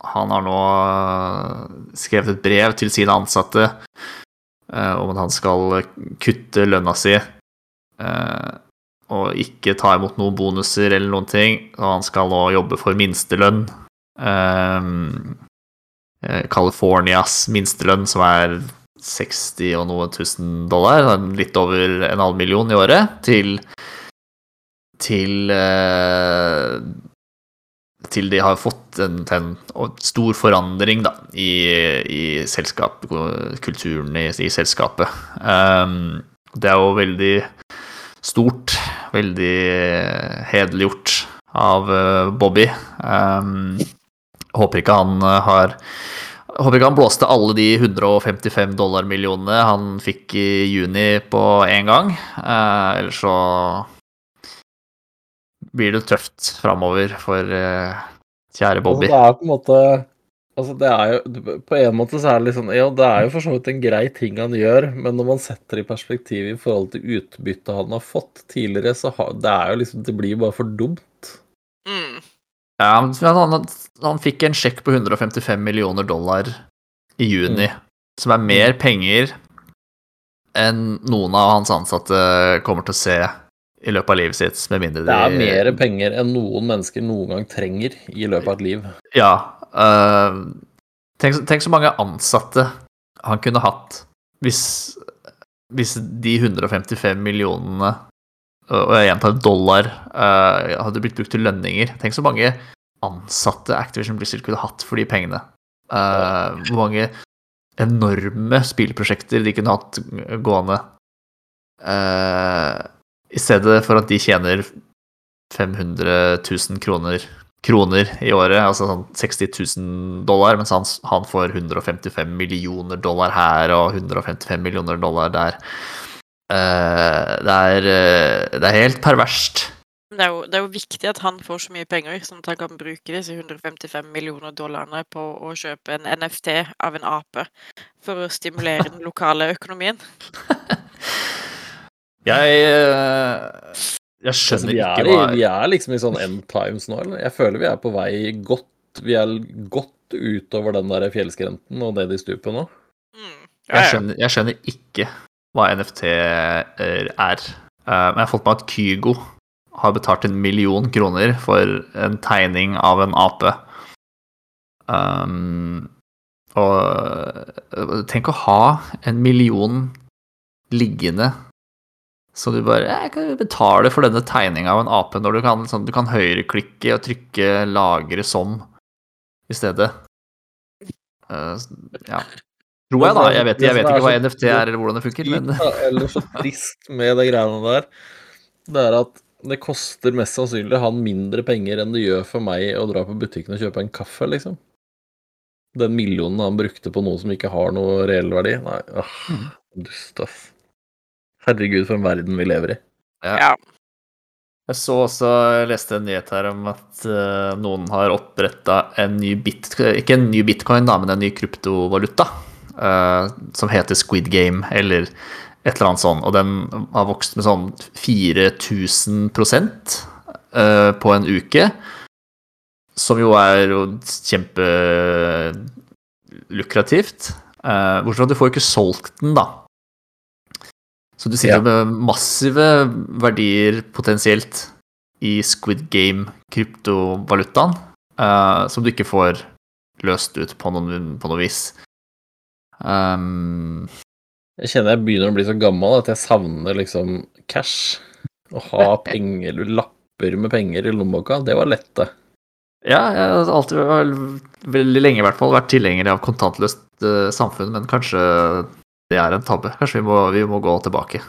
han har nå eh, skrevet et brev til sine ansatte eh, om at han skal kutte lønna si eh, og ikke ta imot noen bonuser eller noen ting. Og han skal nå jobbe for minstelønn. Californias minstelønn, som er 60 og noe tusen dollar, litt over en halv million i året, til til eh, til de har fått en, en stor forandring da, i, i selskap, kulturen i, i selskapet. Um, det er jo veldig stort, veldig hederliggjort av uh, Bobby. Um, håper ikke han uh, har Håper ikke han blåste alle de 155 dollarmillionene han fikk i juni på én gang. Uh, ellers så blir det tøft framover for uh, kjære Bobby. Altså, det er på en måte Altså, det er jo På en måte så er det litt sånn Ja, det er jo for så vidt en grei ting han gjør, men når man setter det i perspektiv i forhold til utbyttet han har fått tidligere, så har det er jo liksom Det blir bare for dumt. Mm. Ja, han, han, han, fikk en sjekk på 155 millioner dollar i juni, mm. som er mer penger enn noen av hans ansatte kommer til å se i løpet av livet sitt, med mindre de Det er mer penger enn noen mennesker noen gang trenger i løpet av et liv. Ja. Uh, tenk, tenk, så mange ansatte han kunne hatt hvis, hvis de 155 millionene, og jeg gjentar dollar, uh, hadde blitt brukt til lønninger. Tenk så mange ansatte Activision Blizzard kunne hatt for de pengene. Uh, hvor mange enorme spillprosjekter de kunne hatt gående. Uh, i stedet for at de tjener 500 000 kroner, kroner i året, altså sånn 60 000 dollar, mens han, han, får 155 millioner dollar her og 155 millioner dollar der. Uh, det, er, uh, det er helt perverst. Det er, jo, det er, jo, viktig at han får så mye penger, sånn at han kan bruke disse 155 millioner dollarene på å kjøpe en NFT av en ape for å stimulere den lokale økonomien. Jeg, eh, jeg skjønner altså, ikke hva i, Vi er liksom i sånn end times nå, eller? Jeg føler vi er på vei godt Vi er godt utover den der fjellskrenten og det de stuper nå. Mm. Jeg, skjønner, jeg, skjønner, ikke hva NFT er. er. men jeg har fått med at Kygo har betalt en million kroner for en tegning av en ape. Um, og eh, tenk å ha en million liggende så du bare Jeg kan betale for denne tegninga av en ape når du kan, sånn, du kan høyreklikke og trykke 'lagre som' i stedet. Uh, ja. Tror jeg, da. Jeg vet, jeg vet ikke hva NFT er, eller hvordan det funker, men Eller så trist med de greiene der, det er at det koster mest sannsynlig han mindre penger enn det gjør for meg å dra på butikken og kjøpe en kaffe, liksom. Den millionen han brukte på noe som ikke har noe reell verdi. Nei, åh, dust, ass. Herregud, for en verden vi lever i. Ja. Jeg så også, jeg leste en nyhet her om at uh, noen har oppretta en ny bit, ikke en ny bitcoin, da, men en ny kryptovaluta. uh, som heter Squid Game, eller et eller annet sånt. Og den har vokst med sånn 4000 uh, på en uke. Som jo er jo kjempelukrativt. Uh, bortsett fra at du får ikke solgt den, da. Så du sitter Ja. med massive verdier potensielt i Squid Game, kryptovalutaen, uh, som du ikke får løst ut på, noen, på noe vis. Um, Jeg kjenner jeg begynner å bli så gammel at jeg savner liksom cash. Å ha penger, lapper med penger i lommeboka, det var lett, det. ja, jeg har alltid veldig lenge i hvert fall vært tilhenger av kontantløst eh, samfunn, men kanskje det er en tabbe. Kanskje vi må, vi må gå tilbake.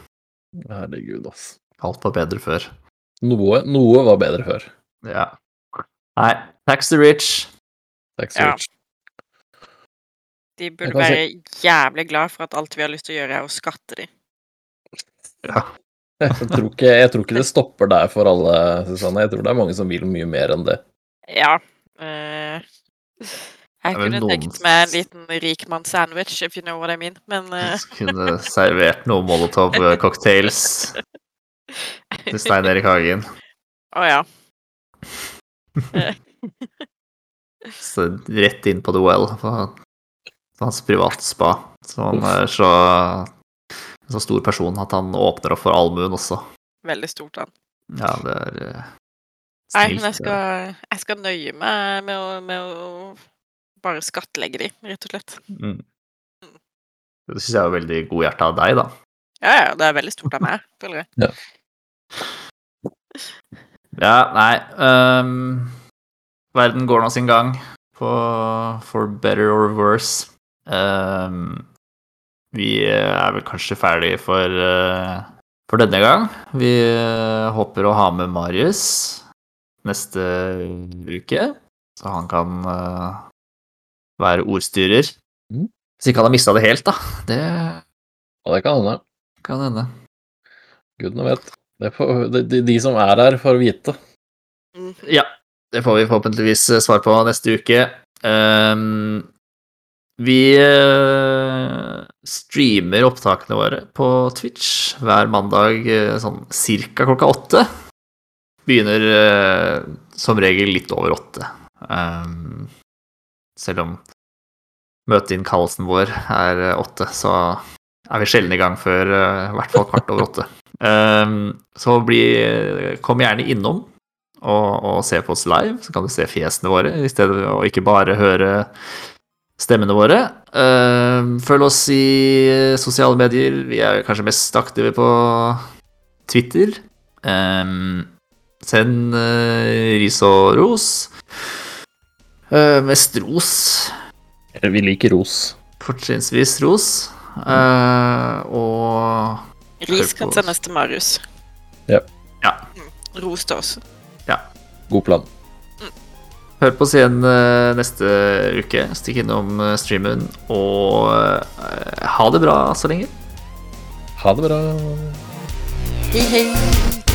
Herregud, ass. Alt var bedre før. Noe, noe var bedre før. Ja. Nei, tax the rich. Takk the Ja. rich. De burde være jævlig glad for at alt vi har lyst til å gjøre, er å skatte dem. Ja. Jeg tror, ikke, jeg tror ikke det stopper der for alle, Susanne. Jeg tror det er mange som vil mye mer enn det. Ja. eh, jeg kunne noen- tenkt meg en liten rikmann-sandwich, if you know what I mean, men uh... Kunne servert noen Molotov-cocktails til Stein Erik Hagen. Å ja. Så rett inn på The Well, på på hans privatspa. Så han er så, så stor person at han åpner opp for allmuen også. Veldig stort, han. Ja, det er Snilt. Nei, men jeg skal, jeg skal nøye meg med å, med å bare skattlegge de, rett og slett. Mm. Det syns jeg er veldig godhjerta av deg, da. Ja, ja, det er veldig stort av meg, føler jeg. Ja, nei um, Verden går nå sin gang på For better or worse. Um, vi er vel kanskje ferdig for, uh, for denne gang. Vi uh, håper å ha med Marius neste uke, så han kan eh, være ordstyrer. Mm. Hvis ikke han har mista det helt, da. Det Og det kan hende. kan hende. Gudene vet. Det får, de, de, de som er her, får vite. Mm. Ja, det får vi forhåpentligvis eh, svar på neste uke. Um, vi eh, streamer opptakene våre på Twitch hver mandag eh, sånn cirka klokka åtte. Begynner som regel litt over åtte. Ehm, selv om møteinnkallelsen vår er eh, åtte, så er vi sjelden i gang før eh, i hvert fall kvart over åtte. Ehm, så bli, kom gjerne innom og, og se på oss live, så kan du se fjesene våre i stedet og ikke bare høre stemmene våre. Ehm, følg oss i sosiale medier. Vi er kanskje mest aktive på Twitter. Ehm, send eh, ris og ros. Eh, mest ros. Vi liker ros. Fortrinnsvis ros. Uh, og Ris kan sendes til Marius. Ja. Ja. Ros til oss. God plan. Hør på oss igjen eh, neste uke. Stikk innom streamen, og ha det bra så lenge. Ha det bra. Hei, hei.